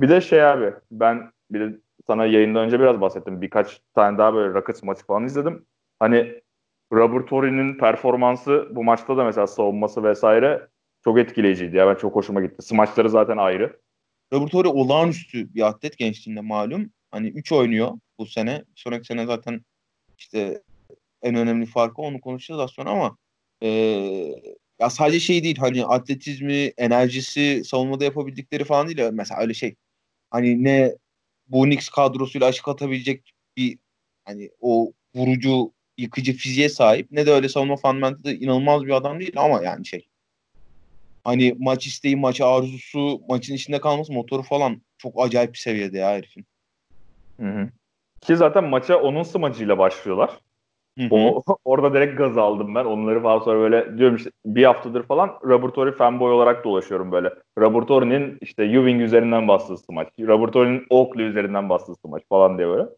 Bir de şey abi ben bir de sana yayından önce biraz bahsettim. Birkaç tane daha böyle Rockets maçı falan izledim. Hani Robert Torre'nin performansı bu maçta da mesela savunması vesaire çok etkileyiciydi. Ya ben çok hoşuma gitti. Smaçları zaten ayrı. Robert Torre olağanüstü bir atlet gençliğinde malum. Hani 3 oynuyor bu sene. Sonraki sene zaten işte en önemli farkı onu konuşacağız az sonra ama e, ya sadece şey değil hani atletizmi, enerjisi, savunmada yapabildikleri falan değil. Mesela öyle şey hani ne bu Knicks kadrosuyla aşık atabilecek bir hani o vurucu yıkıcı fiziğe sahip ne de öyle savunma fundamentı inanılmaz bir adam değil ama yani şey hani maç isteği, maç arzusu, maçın içinde kalması motoru falan çok acayip bir seviyede ya herifin. Hı hı. Ki zaten maça onun smacıyla başlıyorlar. O, orada direkt gaz aldım ben. Onları falan sonra böyle diyorum işte bir haftadır falan Robertori fanboy olarak dolaşıyorum böyle. Robertori'nin işte Ewing üzerinden bastığı maç. Robertori'nin Oakley üzerinden bastığı maç falan diye böyle.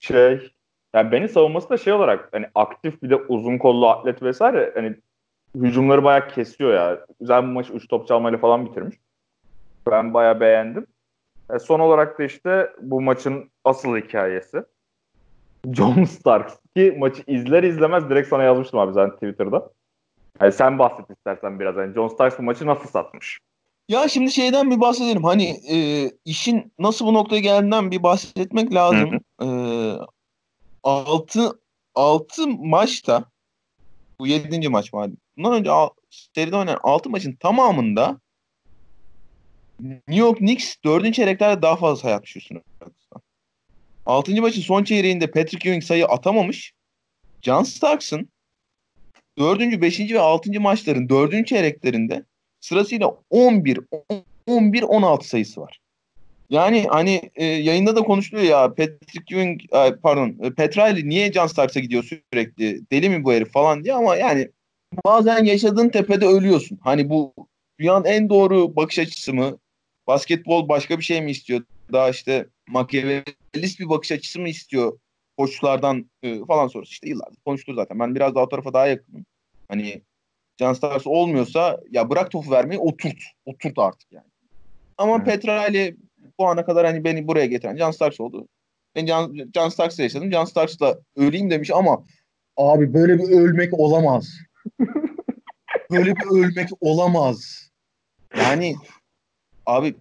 Şey yani beni savunması da şey olarak hani aktif bir de uzun kollu atlet vesaire hani hücumları bayağı kesiyor ya. Güzel bir maç 3 top çalmayla falan bitirmiş. Ben bayağı beğendim. E son olarak da işte bu maçın asıl hikayesi. John Starks ki maçı izler izlemez direkt sana yazmıştım abi zaten Twitter'da. Yani sen bahset istersen biraz. Yani John Starks bu maçı nasıl satmış? Ya şimdi şeyden bir bahsedelim. Hani e, işin nasıl bu noktaya geldiğinden bir bahsetmek lazım. Hı hı. E, 6 6 maçta bu 7. maç malum. Bundan önce seride oynanan 6 maçın tamamında New York Knicks 4. çeyreklerde daha fazla sayı atmış üstüne. 6. maçın son çeyreğinde Patrick Ewing sayı atamamış. John Starks'ın 4. 5. ve 6. maçların 4. çeyreklerinde sırasıyla 11 11 16 sayısı var. Yani hani e, yayında da konuşuluyor ya Patrick Ewing pardon e, Petrali niye John Starks'a gidiyor sürekli deli mi bu herif falan diye ama yani bazen yaşadığın tepede ölüyorsun. Hani bu dünyanın en doğru bakış açısı mı? Basketbol başka bir şey mi istiyor? Daha işte makyavelist bir bakış açısı mı istiyor? Koçlardan e, falan sorusu işte yıllardır konuşulur zaten. Ben biraz daha o tarafa daha yakınım. Hani John Stars olmuyorsa ya bırak topu vermeyi oturt. Oturt artık yani. Ama evet. Petrali bu ana kadar hani beni buraya getiren John Starks oldu. Ben John, John Starks'la yaşadım. John Starks'la öleyim demiş ama abi böyle bir ölmek olamaz. böyle bir ölmek olamaz. Yani abi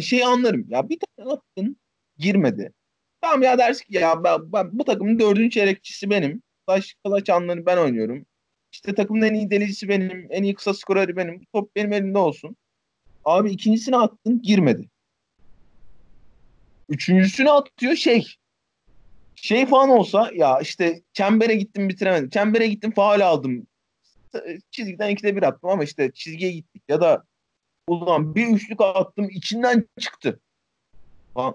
şey anlarım. Ya bir tane attın girmedi. Tamam ya dersin ki ya ben, ben bu takımın dördüncü çeyrekçisi benim. Taş kılıç anlarını ben oynuyorum. İşte takımın en iyi delicisi benim. En iyi kısa skoreri benim. Top benim elimde olsun. Abi ikincisini attın girmedi. Üçüncüsünü atıyor şey. Şey falan olsa ya işte çembere gittim bitiremedim. Çembere gittim faal aldım. Çizgiden ikide bir attım ama işte çizgiye gittik. Ya da ulan bir üçlük attım içinden çıktı. Falan.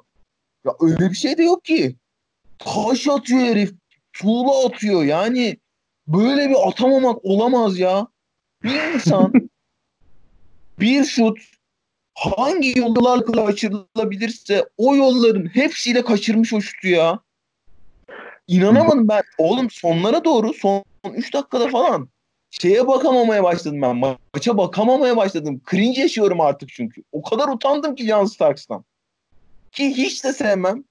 Ya öyle bir şey de yok ki. Taş atıyor herif. Tuğla atıyor. Yani böyle bir atamamak olamaz ya. Bir insan bir şut hangi yollarla kaçırılabilirse o yolların hepsiyle kaçırmış o şutu ya. İnanamadım ben. Oğlum sonlara doğru son 3 dakikada falan şeye bakamamaya başladım ben. Maça bakamamaya başladım. Cringe yaşıyorum artık çünkü. O kadar utandım ki Jan Starks'tan. Ki hiç de sevmem.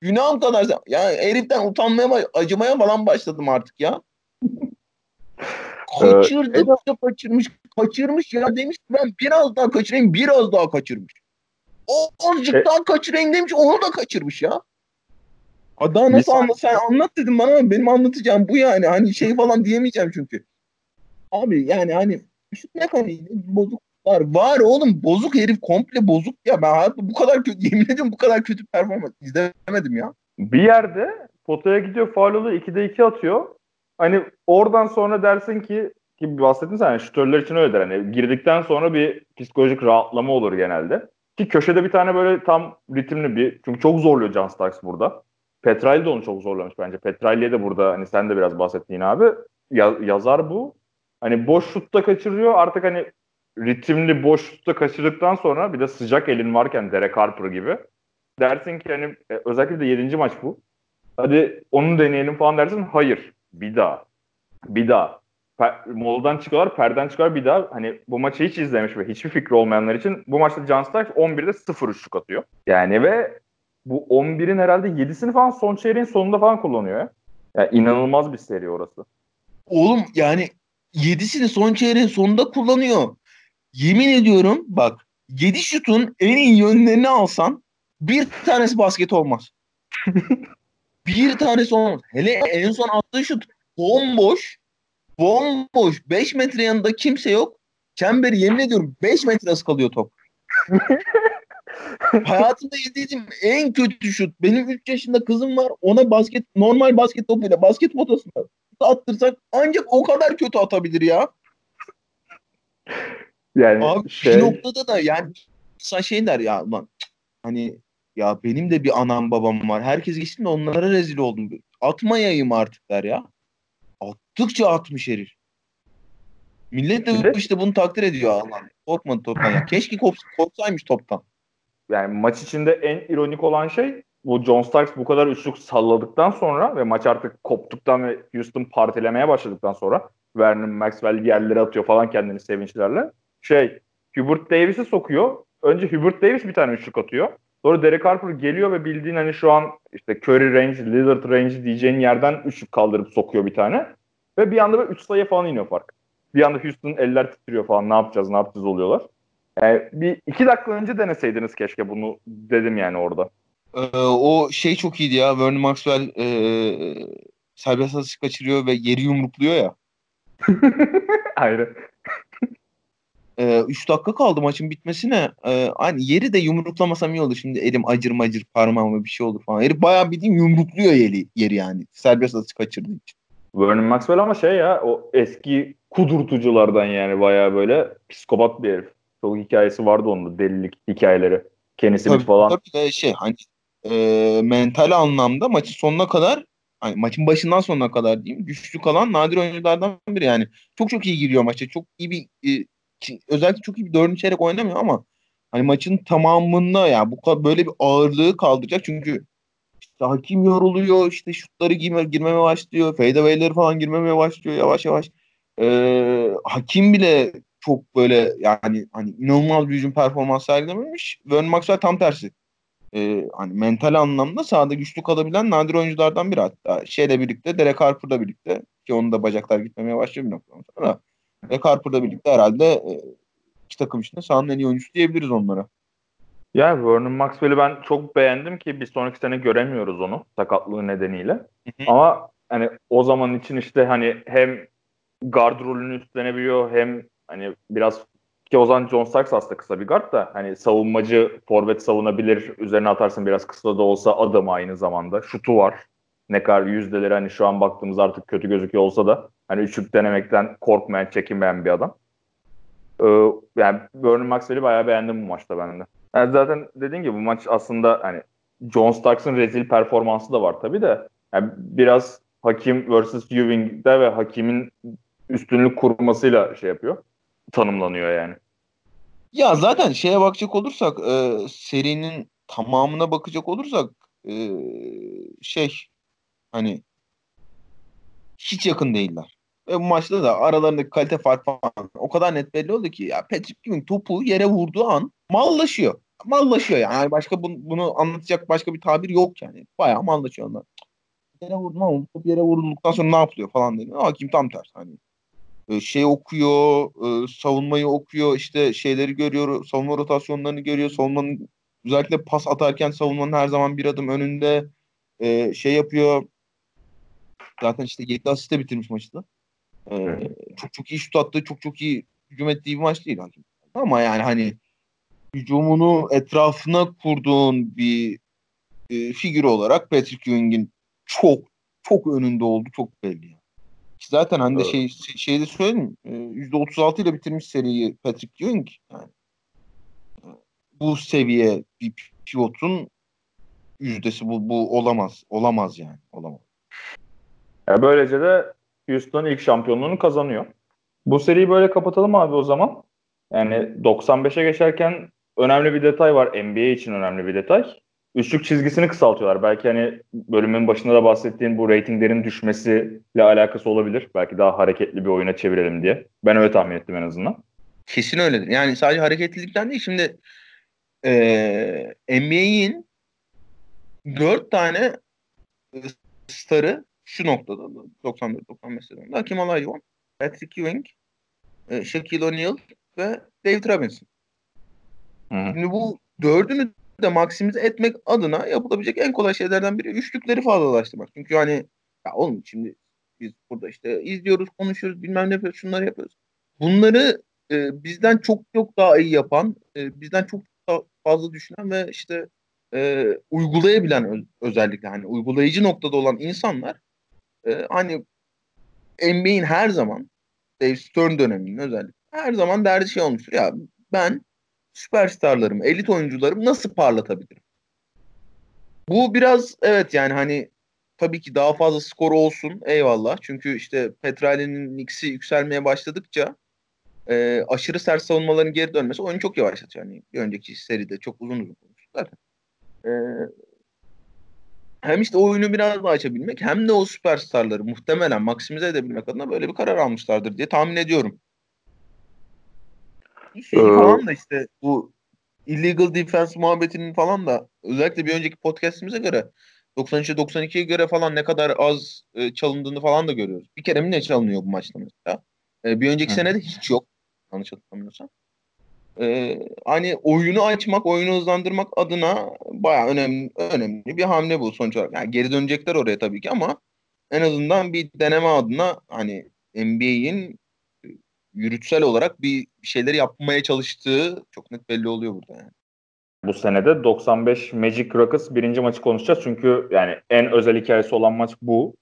Günahım kadar sevmem. Yani heriften utanmaya, acımaya falan başladım artık ya. Kaçırdı ee, da kaçırmış. Kaçırmış ya demiş ben biraz daha kaçırayım biraz daha kaçırmış. O azıcık e, daha kaçırayım demiş onu da kaçırmış ya. Daha nasıl anlat sen anlat dedim bana ama benim anlatacağım bu yani. Hani şey falan diyemeyeceğim çünkü. Abi yani hani şut mekaniği bozuklar var oğlum. Bozuk herif komple bozuk ya. Ben hayatta bu kadar kötü yemin ediyorum bu kadar kötü performans izlemedim ya. Bir yerde potaya gidiyor faal oluyor 2'de 2 atıyor. Hani oradan sonra dersin ki ki bahsettin sen yani şutörler için öyledir. Hani girdikten sonra bir psikolojik rahatlama olur genelde. Ki köşede bir tane böyle tam ritimli bir çünkü çok zorluyor John Starks burada. Petrali de onu çok zorlamış bence. Petrali'ye de burada hani sen de biraz bahsettin abi. Ya, yazar bu. Hani boş şutta kaçırıyor. Artık hani ritimli boş şutta kaçırdıktan sonra bir de sıcak elin varken Derek Harper gibi. Dersin ki hani özellikle de 7. maç bu. Hadi onu deneyelim falan dersin. Hayır. Bir daha. Bir daha. Per, moladan çıkıyorlar, perden çıkıyorlar bir daha. Hani bu maçı hiç izlemiş ve hiçbir fikri olmayanlar için bu maçta John Starks 11'de 0 üçlük atıyor. Yani ve bu 11'in herhalde 7'sini falan son çeyreğin sonunda falan kullanıyor ya. Yani inanılmaz bir seri orası. Oğlum yani 7'sini son çeyreğin sonunda kullanıyor. Yemin ediyorum bak 7 şutun en iyi yönlerini alsan bir tanesi basket olmaz. bir tanesi olmaz. Hele en son attığı şut bomboş. Bomboş. 5 metre yanında kimse yok. Çemberi yemin ediyorum 5 metresi kalıyor top. Hayatımda izlediğim en kötü şut. Benim 3 yaşında kızım var. Ona basket normal basket topuyla basket potasına attırsak ancak o kadar kötü atabilir ya. Yani Abi şey... bir noktada da yani sen şey der ya lan hani ya benim de bir anam babam var. Herkes geçti de onlara rezil oldum. Atmayayım artık der ya. Attıkça atmış herif. Millet de işte bunu takdir ediyor Allah. Korkmadı toptan ya. Keşke korksaymış toptan yani maç içinde en ironik olan şey bu John Starks bu kadar üçlük salladıktan sonra ve maç artık koptuktan ve Houston partilemeye başladıktan sonra Vernon Maxwell yerlere atıyor falan kendini sevinçlerle. Şey Hubert Davis'i sokuyor. Önce Hubert Davis bir tane üçlük atıyor. Sonra Derek Harper geliyor ve bildiğin hani şu an işte Curry range, Lillard range diyeceğin yerden üçlük kaldırıp sokuyor bir tane. Ve bir anda böyle üç sayı falan iniyor fark. Bir anda Houston'ın eller titriyor falan ne yapacağız ne yapacağız oluyorlar. Yani bir iki dakika önce deneseydiniz keşke bunu dedim yani orada. Ee, o şey çok iyiydi ya. Vernon Maxwell e, serbest atış kaçırıyor ve yeri yumrukluyor ya. Aynen. Ee, üç dakika kaldı maçın bitmesine. Ee, hani yeri de yumruklamasam iyi olur. Şimdi elim acır macır parmağıma bir şey olur falan. Herif bayağı bildiğim yumrukluyor yeri, yeri yani. Serbest atış kaçırdığı için. Vernon Maxwell ama şey ya o eski kudurtuculardan yani bayağı böyle psikopat bir herif. Çok hikayesi vardı onun delilik hikayeleri. Kenny Smith falan. Tabii de şey hani e, mental anlamda maçın sonuna kadar hani maçın başından sonuna kadar diyeyim güçlü kalan nadir oyunculardan biri yani. Çok çok iyi giriyor maça. Çok iyi bir e, özellikle çok iyi bir dördüncü çeyrek oynamıyor ama hani maçın tamamında ya yani bu böyle bir ağırlığı kaldıracak çünkü işte hakim yoruluyor işte şutları girme, girmeme başlıyor fadeaway'leri falan girmemeye başlıyor yavaş yavaş ee, hakim bile çok böyle yani hani inanılmaz bir hücum performans sergilememiş. Vernon Maxwell tam tersi. Ee, hani mental anlamda sahada güçlü kalabilen nadir oyunculardan biri hatta şeyle birlikte Derek Harper'la birlikte ki onun da bacaklar gitmemeye başlıyor bir noktadan sonra. Derek Harper'la birlikte herhalde e, iki takım içinde sahanın en iyi oyuncusu diyebiliriz onlara. Ya Vernon Maxwell'i ben çok beğendim ki bir sonraki sene göremiyoruz onu sakatlığı nedeniyle. Hı hı. Ama hani o zaman için işte hani hem guard rolünü üstlenebiliyor hem hani biraz ki o zaman John Starks aslında kısa bir guard da hani savunmacı forvet savunabilir üzerine atarsın biraz kısa da olsa adam aynı zamanda şutu var ne kadar yüzdeleri hani şu an baktığımız artık kötü gözüküyor olsa da hani üçlük denemekten korkmayan çekinmeyen bir adam. Ee, yani Vernon Maxwell'i bayağı beğendim bu maçta ben de. Yani zaten dediğin gibi bu maç aslında hani John Starks'ın rezil performansı da var tabii de yani biraz Hakim vs. Ewing'de ve Hakim'in üstünlük kurmasıyla şey yapıyor. Tanımlanıyor yani. Ya zaten şeye bakacak olursak e, serinin tamamına bakacak olursak e, şey hani hiç yakın değiller. Ve bu maçta da aralarındaki kalite farkı falan o kadar net belli oldu ki ya Patrick Ewing topu yere vurduğu an mallaşıyor. Mallaşıyor yani. Başka bunu, bunu anlatacak başka bir tabir yok yani. Bayağı mallaşıyor onlar. Yere vurdum ama top yere vurulduktan sonra ne yapılıyor falan dedi. Hakim tam tersi hani e, şey okuyor, e, savunmayı okuyor, işte şeyleri görüyor, savunma rotasyonlarını görüyor, savunmanın özellikle pas atarken savunmanın her zaman bir adım önünde e, şey yapıyor. Zaten işte 7 asiste bitirmiş maçı da. Çok çok iyi şut attı, çok çok iyi hücum ettiği bir maç değil hakim. Ama yani hani hücumunu etrafına kurduğun bir e, figür olarak Patrick Ewing'in çok çok önünde oldu çok belli. Yani. Zaten hani de şey şeyde söyledim %36 ile bitirmiş seriyi Patrick Ewing yani bu seviye bir pivotun yüzdesi bu, bu olamaz. Olamaz yani. Olamaz. Ya böylece de Houston ilk şampiyonluğunu kazanıyor. Bu seriyi böyle kapatalım abi o zaman. Yani 95'e geçerken önemli bir detay var. NBA için önemli bir detay. Üçlük çizgisini kısaltıyorlar. Belki hani bölümün başında da bahsettiğin bu reytinglerin düşmesiyle alakası olabilir. Belki daha hareketli bir oyuna çevirelim diye. Ben öyle tahmin ettim en azından. Kesin öyledir. Yani sadece hareketlilikten değil. Şimdi e, NBA'in dört tane starı şu noktada 94-95 sezonunda Hakim Olajuwon, Patrick Ewing, e, Shaquille O'Neal ve David Robinson. Hı. Şimdi bu dördünü de maksimize etmek adına yapılabilecek en kolay şeylerden biri üçlükleri fazlalaştırmak. Çünkü hani ya oğlum şimdi biz burada işte izliyoruz, konuşuyoruz, bilmem ne yapıyoruz, şunları yapıyoruz. Bunları e, bizden çok çok daha iyi yapan, e, bizden çok daha fazla düşünen ve işte e, uygulayabilen öz, özellikle hani uygulayıcı noktada olan insanlar e, hani NBA'in her zaman Dave Stern döneminin özellikle her zaman derdi şey olmuştur. Ya ben süperstarlarımı, elit oyuncularımı nasıl parlatabilirim? Bu biraz evet yani hani tabii ki daha fazla skor olsun eyvallah. Çünkü işte Petrali'nin Knicks'i yükselmeye başladıkça e, aşırı sert savunmaların geri dönmesi oyunu çok yavaşlatıyor. Yani bir önceki seride çok uzun uzun konuştuk zaten. E, hem işte oyunu biraz daha açabilmek hem de o süperstarları muhtemelen maksimize edebilmek adına böyle bir karar almışlardır diye tahmin ediyorum. Şey ee, falan da işte bu illegal defense muhabbetinin falan da özellikle bir önceki podcastimize göre 93'e 92'ye göre falan ne kadar az e, çalındığını falan da görüyoruz. Bir kere mi ne çalınıyor bu maçta mesela? E, bir önceki Hı. sene de hiç yok. Yanlış hatırlamıyorsam. E, hani oyunu açmak, oyunu hızlandırmak adına bayağı önemli önemli bir hamle bu sonuç olarak. Yani geri dönecekler oraya tabii ki ama en azından bir deneme adına hani NBA'in yürütsel olarak bir şeyler yapmaya çalıştığı çok net belli oluyor burada yani. Bu senede 95 Magic Rockets birinci maçı konuşacağız. Çünkü yani en özel hikayesi olan maç bu.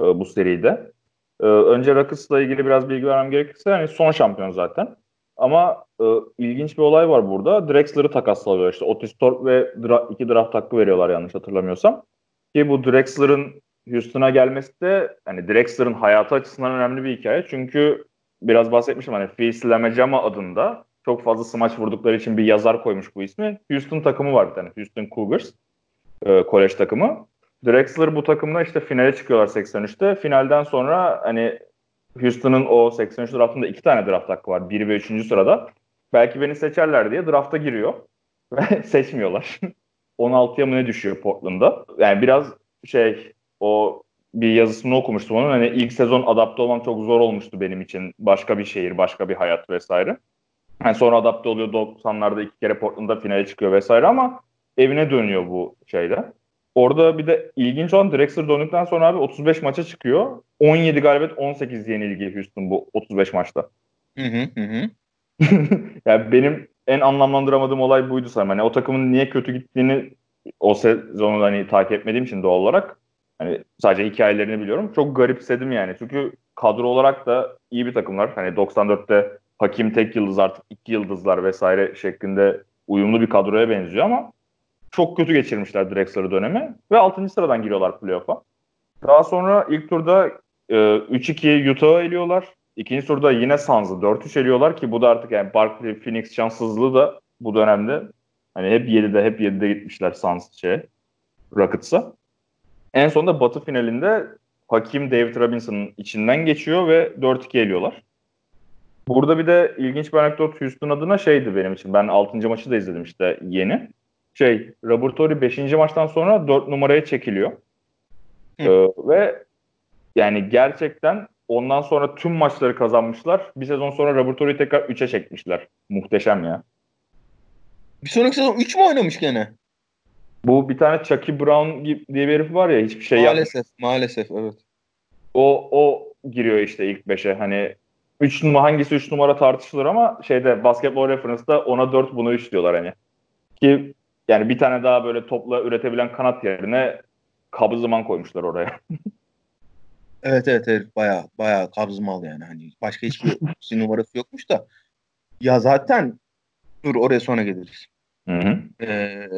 E, bu seride. E, önce Rockets'la ilgili biraz bilgi vermem gerekirse yani son şampiyon zaten. Ama e, ilginç bir olay var burada. Drexler'ı takaslanıyor işte. Otis Thorpe ve dra- iki draft hakkı veriyorlar yanlış hatırlamıyorsam. Ki bu Drexler'ın Houston'a gelmesi de hani Drexler'ın hayatı açısından önemli bir hikaye. Çünkü biraz bahsetmiştim hani Phil Lamejama adında çok fazla smaç vurdukları için bir yazar koymuş bu ismi. Houston takımı var bir tane. Houston Cougars. E, kolej takımı. Drexler bu takımla işte finale çıkıyorlar 83'te. Finalden sonra hani Houston'ın o 83 draftında iki tane draft hakkı var. 1 ve 3. sırada. Belki beni seçerler diye drafta giriyor. Ve seçmiyorlar. 16'ya mı ne düşüyor Portland'da? Yani biraz şey o bir yazısını okumuştum onun. Hani ilk sezon adapte olmam çok zor olmuştu benim için. Başka bir şehir, başka bir hayat vesaire. Yani sonra adapte oluyor 90'larda iki kere Portland'da finale çıkıyor vesaire ama evine dönüyor bu şeyde. Orada bir de ilginç olan Drexler döndükten sonra abi 35 maça çıkıyor. 17 galibiyet 18 yenilgi Houston bu 35 maçta. Hı hı hı. yani benim en anlamlandıramadığım olay buydu sanırım. Hani o takımın niye kötü gittiğini o sezonu hani takip etmediğim için doğal olarak hani sadece hikayelerini biliyorum. Çok garipsedim yani. Çünkü kadro olarak da iyi bir takımlar. Hani 94'te Hakim tek yıldız artık iki yıldızlar vesaire şeklinde uyumlu bir kadroya benziyor ama çok kötü geçirmişler Drexler dönemi ve 6. sıradan giriyorlar playoff'a. Daha sonra ilk turda e, 3-2 Utah'ı eliyorlar. İkinci turda yine Suns'ı 4-3 eliyorlar ki bu da artık yani Barkley, Phoenix şanssızlığı da bu dönemde hani hep 7'de hep 7'de gitmişler Suns şey Rockets'a. En sonunda Batı finalinde Hakim David Robinson'ın içinden geçiyor ve 4-2 eliyorlar. Burada bir de ilginç bir anekdot Houston adına şeydi benim için. Ben 6. maçı da izledim işte yeni. Şey, Robertori 5. maçtan sonra 4 numaraya çekiliyor. Ee, ve yani gerçekten ondan sonra tüm maçları kazanmışlar. Bir sezon sonra Robertori'yi tekrar 3'e çekmişler. Muhteşem ya. Bir sonraki sezon 3 mü oynamış gene? Bu bir tane Chucky Brown diye bir herif var ya hiçbir şey Maalesef, yapmış. maalesef evet. O o giriyor işte ilk 5'e. Hani 3 numara hangisi 3 numara tartışılır ama şeyde basketbol referance'da ona 4 bunu 3 diyorlar hani. Ki yani bir tane daha böyle topla üretebilen kanat yerine kabız zaman koymuşlar oraya. evet evet evet baya baya kabzımal yani hani başka hiçbir numarası yokmuş da ya zaten dur oraya sonra geliriz. Hı hı. Ee,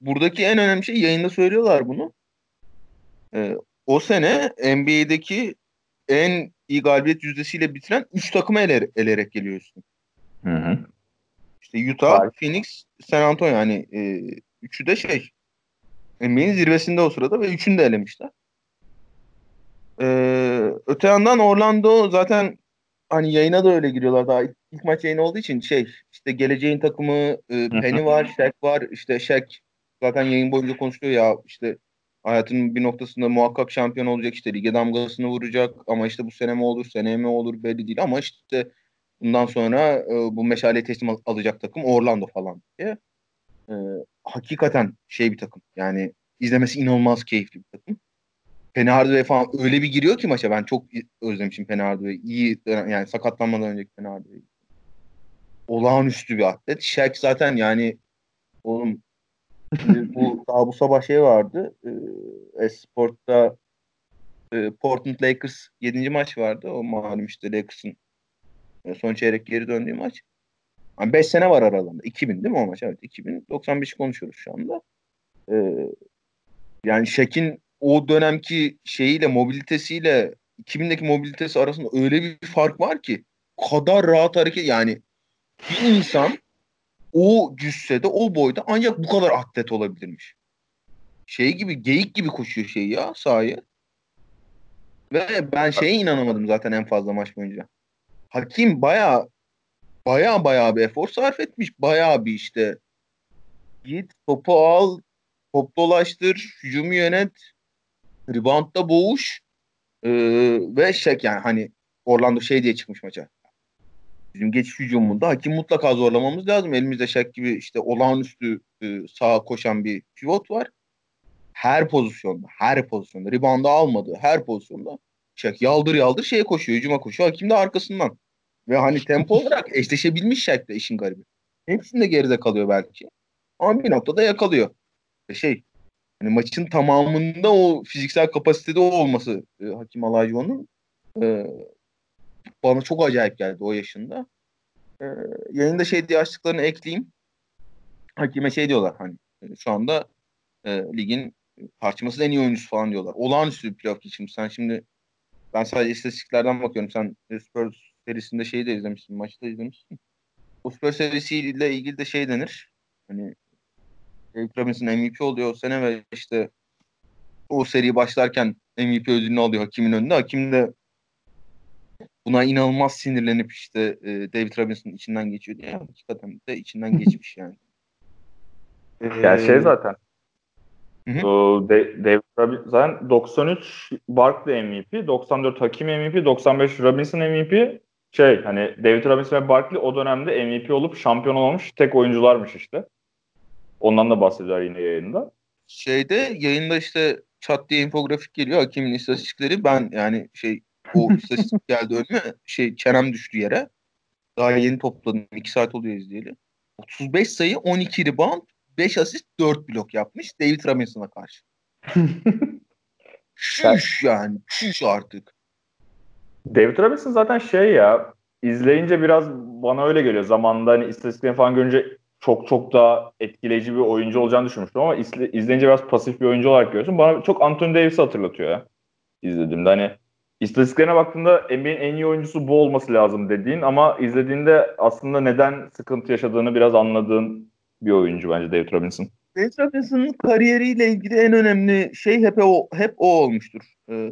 buradaki en önemli şey yayında söylüyorlar bunu. Ee, o sene NBA'deki en iyi galibiyet yüzdesiyle bitiren 3 takıma eler, elerek geliyorsun. Hı hı. İşte Utah, Var. Phoenix, San Antonio. Yani e, üçü de şey NBA'nin zirvesinde o sırada ve üçünü de elemişler. Ee, öte yandan Orlando zaten hani yayına da öyle giriyorlar. Daha ilk, ilk maç yayını olduğu için şey işte geleceğin takımı e, Penny var, Shaq var. İşte Shaq zaten yayın boyunca konuşuyor ya işte hayatının bir noktasında muhakkak şampiyon olacak işte lige damgasını vuracak. Ama işte bu sene mi olur seneye mi olur belli değil. Ama işte bundan sonra e, bu meşaleyi teslim al- alacak takım Orlando falan diye. E, hakikaten şey bir takım yani izlemesi inanılmaz keyifli bir takım. Penny Hardaway falan öyle bir giriyor ki maça ben çok özlemişim Penny Hardaway'i. İyi yani sakatlanmadan önceki Penny Hardaway'i. Olağanüstü bir atlet. Shaq zaten yani oğlum bu daha bu sabah şey vardı. E, Esport'ta e, Portland Lakers 7. maç vardı. O malum işte Lakers'ın son çeyrek geri döndüğü maç. Yani 5 sene var aralarında. 2000 değil mi o maç? Evet 2000. 95 konuşuyoruz şu anda. Ee, yani Şek'in o dönemki şeyiyle mobilitesiyle 2000'deki mobilitesi arasında öyle bir fark var ki kadar rahat hareket yani bir insan o cüssede, o boyda ancak bu kadar atlet olabilirmiş. Şey gibi, geyik gibi koşuyor şey ya sahaya. Ve ben şeye inanamadım zaten en fazla maç boyunca. Hakim baya baya baya bir efor sarf etmiş. Baya bir işte git topu al, top dolaştır, hücumu yönet, reboundda boğuş ee, ve şey yani hani Orlando şey diye çıkmış maça. Bizim geçiş hücumunda hakim mutlaka zorlamamız lazım. Elimizde Şak gibi işte olağanüstü e, sağa koşan bir pivot var. Her pozisyonda, her pozisyonda, rebound'ı almadığı her pozisyonda Şak yaldır yaldır şeye koşuyor, hücuma koşuyor. Hakim de arkasından. Ve hani tempo olarak eşleşebilmiş da işin garibi. Hepsinde geride kalıyor belki. Ama bir noktada yakalıyor. Şey, hani maçın tamamında o fiziksel kapasitede olması e, Hakim Alajuwon'un e, bana çok acayip geldi o yaşında. Ee, yayında şey diye açtıklarını ekleyeyim. Hakime şey diyorlar hani e, şu anda e, ligin tartışmasız en iyi oyuncusu falan diyorlar. Olağanüstü bir playoff geçirmiş. Sen şimdi ben sadece istatistiklerden bakıyorum. Sen Spurs serisinde şeyi de izlemişsin. Maçı da izlemişsin. O Spurs serisiyle ilgili de şey denir. Hani Derek Robinson MVP oluyor o sene ve işte o seri başlarken MVP ödülünü alıyor hakimin önünde. Hakim de buna inanılmaz sinirlenip işte e, David Robinson içinden geçiyor diye hakikaten de içinden geçmiş yani. Yani şey zaten Hı hı. David Robinson zaten 93 Barkley MVP, 94 Hakim MVP, 95 Robinson MVP. Şey hani David Robinson ve Barkley o dönemde MVP olup şampiyon olmuş tek oyuncularmış işte. Ondan da bahsediyorlar yine yayında. Şeyde yayında işte çat diye infografik geliyor Hakim'in istatistikleri. Ben yani şey o istatistik geldi önüme şey çenem düştü yere. Daha yeni topladım. 2 saat oluyor izleyeli. 35 sayı, 12 rebound, 5 asist 4 blok yapmış David Robinson'a karşı. Şuş yani. Şuş artık. David Robinson zaten şey ya izleyince biraz bana öyle geliyor. Zamanında hani istatistiklerini falan görünce çok çok daha etkileyici bir oyuncu olacağını düşünmüştüm ama izle, izleyince biraz pasif bir oyuncu olarak görüyorsun. Bana çok Anthony Davis'i hatırlatıyor ya izlediğimde. Hani istatistiklerine baktığında NBA'in en iyi oyuncusu bu olması lazım dediğin ama izlediğinde aslında neden sıkıntı yaşadığını biraz anladığın bir oyuncu bence David Robinson. David Robinson'ın kariyeriyle ilgili en önemli şey hep o hep o olmuştur. Ee,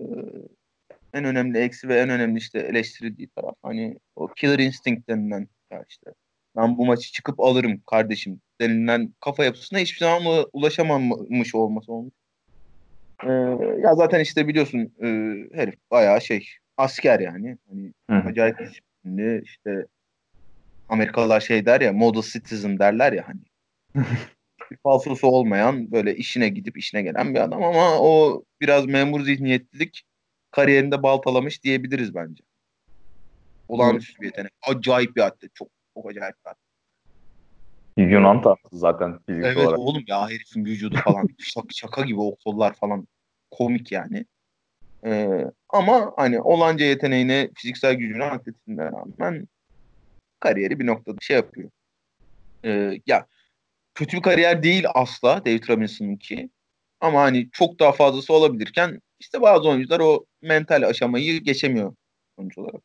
en önemli eksi ve en önemli işte eleştirildiği taraf. Hani o killer instinct denilen ya işte ben bu maçı çıkıp alırım kardeşim denilen kafa yapısına hiçbir zaman ulaşamamış olması olmuş. Ee, ya zaten işte biliyorsun e, herif bayağı şey asker yani. Hani Hı. acayip işte Amerikalılar şey der ya model citizen derler ya hani falsosu olmayan böyle işine gidip işine gelen bir adam ama o biraz memur zihniyetlilik kariyerinde baltalamış diyebiliriz bence. Olağanüstü bir yetenek. Acayip bir atlet. Çok, çok acayip bir atlet. Yunan tarzı zaten fizik evet, olarak. Evet oğlum ya herifin vücudu falan şaka, şaka gibi o kollar falan komik yani. Ee, ama hani olanca yeteneğine, fiziksel gücüne, atletizmine rağmen kariyeri bir noktada şey yapıyor. Ee, ya kötü bir kariyer değil asla David Robinson'ınki. Ama hani çok daha fazlası olabilirken işte bazı oyuncular o mental aşamayı geçemiyor sonuç olarak.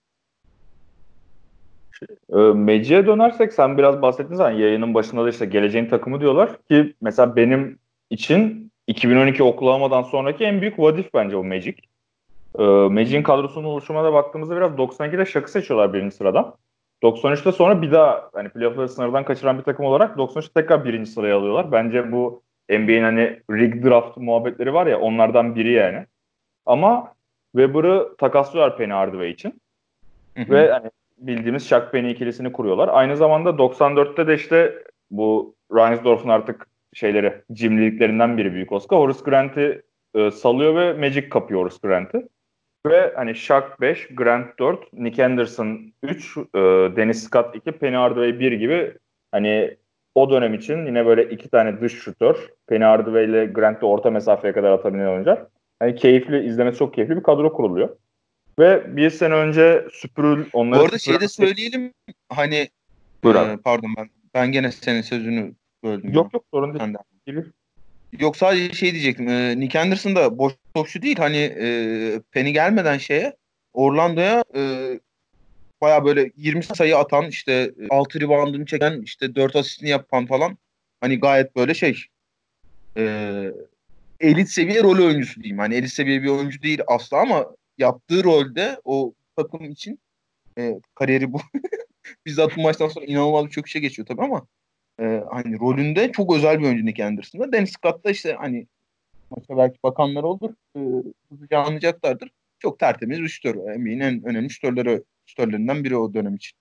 E, Meci'ye dönersek sen biraz bahsettin zaten yayının başında da işte geleceğin takımı diyorlar ki mesela benim için 2012 Oklahoma'dan sonraki en büyük vadif bence o Magic. E, Magic'in kadrosunun oluşumuna baktığımızda biraz 92'de Şak'ı seçiyorlar birinci sıradan. 93'te sonra bir daha hani playoff'ları sınırdan kaçıran bir takım olarak 93'te tekrar birinci sıraya alıyorlar. Bence bu NBA'in hani rig draft muhabbetleri var ya onlardan biri yani. Ama Weber'ı takaslıyorlar Penny Hardaway için. Hı hı. Ve hani bildiğimiz Shaq Penny ikilisini kuruyorlar. Aynı zamanda 94'te de işte bu Reinsdorf'un artık şeyleri cimriliklerinden biri büyük Oscar. Horace Grant'i e, salıyor ve Magic kapıyor Horace Grant'i. Ve hani Shaq 5, Grant 4, Nick Anderson 3, e, Dennis Scott 2, Penny Hardaway 1 gibi hani o dönem için yine böyle iki tane dış şutör. Penny Hardaway ile Grant de orta mesafeye kadar atabilen oyuncular. Hani keyifli, izlemesi çok keyifli bir kadro kuruluyor. Ve bir sene önce süpürül onları... Bu arada şeyi de söyleyelim hani e, pardon ben ben gene senin sözünü böldüm. Yok yok sorun değil. Yok sadece şey diyecektim. E, Nick Anderson da boş topçu değil. Hani e, Penny gelmeden şeye Orlando'ya e, baya böyle 20 sayı atan işte 6 reboundını çeken işte 4 asistini yapan falan hani gayet böyle şey e, elit seviye rol oyuncusu diyeyim. Hani elit seviye bir oyuncu değil asla ama yaptığı rolde o takım için e, kariyeri bu. Bizzat bu maçtan sonra inanılmaz bir çöküşe geçiyor tabii ama e, hani rolünde çok özel bir oyuncu Nick Anderson'da. Dennis Scott'ta işte hani maça belki bakanlar olur. E, hızlıca anlayacaklardır. Çok tertemiz bir şütör. NBA'nin en önemli şütörleri, şütörlerinden biri o dönem için.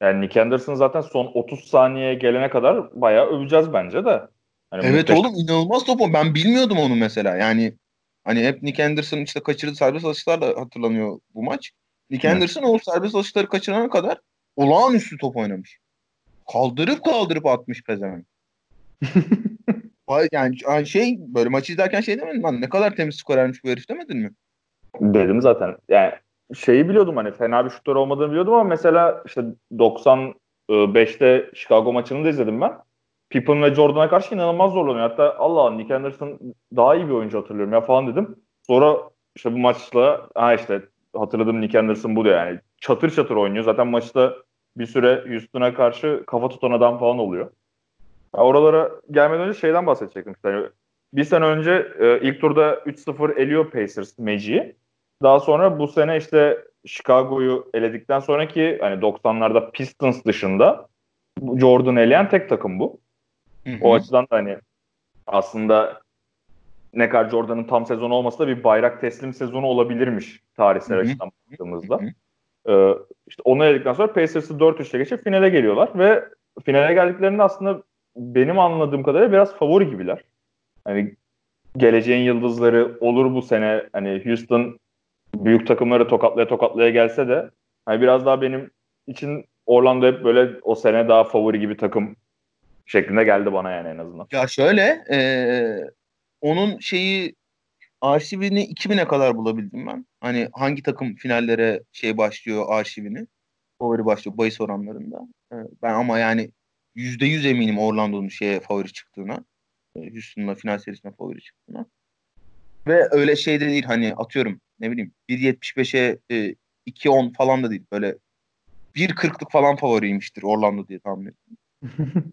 Yani Nick Anderson zaten son 30 saniyeye gelene kadar bayağı öveceğiz bence de. Hani evet muhteşem. oğlum inanılmaz topu. Ben bilmiyordum onu mesela. Yani hani hep Nick Anderson işte kaçırdığı serbest atışlarla hatırlanıyor bu maç. Nick evet. Anderson o serbest atışları kaçırana kadar olağanüstü top oynamış. Kaldırıp kaldırıp atmış pezevenk. yani şey böyle maçı izlerken şey demedin lan ne kadar temiz skorermiş bu herif demedin mi? Dedim zaten. Yani şeyi biliyordum hani fena bir şutör olmadığını biliyordum ama mesela işte 95'te Chicago maçını da izledim ben. Pippen ve Jordan'a karşı inanılmaz zorlanıyor. Hatta Allah Allah Nick Anderson daha iyi bir oyuncu hatırlıyorum ya falan dedim. Sonra işte bu maçla ha işte hatırladığım Nick Anderson bu da yani. Çatır çatır oynuyor. Zaten maçta bir süre Houston'a karşı kafa tutan adam falan oluyor. Ya oralara gelmeden önce şeyden bahsedecektim. İşte. bir sene önce e, ilk turda 3-0 eliyor Pacers Magic'i. Daha sonra bu sene işte Chicago'yu eledikten sonraki hani 90'larda Pistons dışında Jordan eleyen tek takım bu. Hı hı. O açıdan da hani aslında ne kadar Jordan'ın tam sezonu olmasa da bir bayrak teslim sezonu olabilirmiş tarihsel açıdan baktığımızda. Ee, işte onu eledikten sonra Pacers'ı 4-3'te geçip finale geliyorlar ve finale geldiklerinde aslında benim anladığım kadarıyla biraz favori gibiler. Hani geleceğin yıldızları olur bu sene. Hani Houston büyük takımları tokatlaya tokatlaya gelse de hani biraz daha benim için Orlando hep böyle o sene daha favori gibi takım şeklinde geldi bana yani en azından. Ya şöyle e, onun şeyi arşivini 2000'e kadar bulabildim ben. Hani hangi takım finallere şey başlıyor arşivini. Favori başlıyor bahis oranlarında. E, ben ama yani %100 eminim Orlando'nun şeye favori çıktığına. E, Houston'la final serisine favori çıktığına. Ve öyle şey de değil hani atıyorum ne bileyim 1.75'e e, 2.10 falan da değil. Böyle 1.40'lık falan favoriymiştir Orlando diye tahmin ediyorum.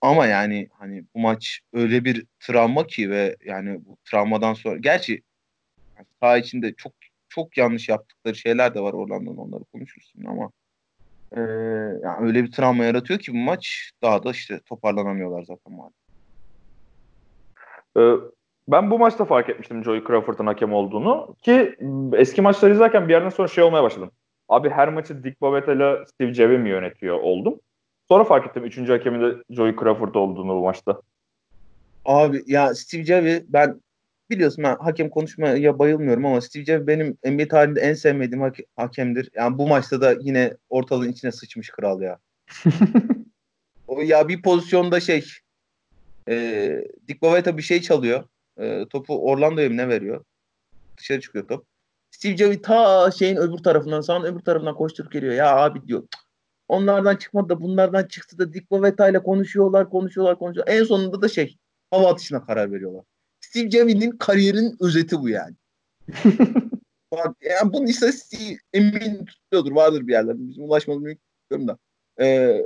Ama yani hani bu maç öyle bir travma ki ve yani bu travmadan sonra gerçi saha içinde çok çok yanlış yaptıkları şeyler de var Orlando'nun onları konuşursun ama e, yani öyle bir travma yaratıyor ki bu maç daha da işte toparlanamıyorlar zaten maalesef. Ee, ben bu maçta fark etmiştim Joey Crawford'ın hakem olduğunu ki eski maçları izlerken bir yerden sonra şey olmaya başladım. Abi her maçı Dick Bavetta ile Steve Jev'e mi yönetiyor oldum. Sonra fark ettim üçüncü hakemin de Joey Crawford olduğunu bu maçta. Abi ya Steve Jev'i ben biliyorsun ben hakem konuşmaya bayılmıyorum ama Steve Jev benim NBA tarihinde en sevmediğim ha- hakemdir. Yani bu maçta da yine ortalığın içine sıçmış kral ya. o ya bir pozisyonda şey e, Dick Bavetta bir şey çalıyor. E, topu Orlando'ya ne veriyor? Dışarı çıkıyor top. Steve Jev ta şeyin öbür tarafından sahanın öbür tarafından koşturup geliyor. Ya abi diyor Onlardan çıkmadı da bunlardan çıktı da Dick Bavetta ile konuşuyorlar, konuşuyorlar, konuşuyorlar. En sonunda da şey hava atışına karar veriyorlar. Steve Javin'in kariyerinin özeti bu yani. Bak, yani bunun istatistiği emin tutuyordur. Vardır bir yerlerde. Bizim ulaşmamız mümkün da. Ee,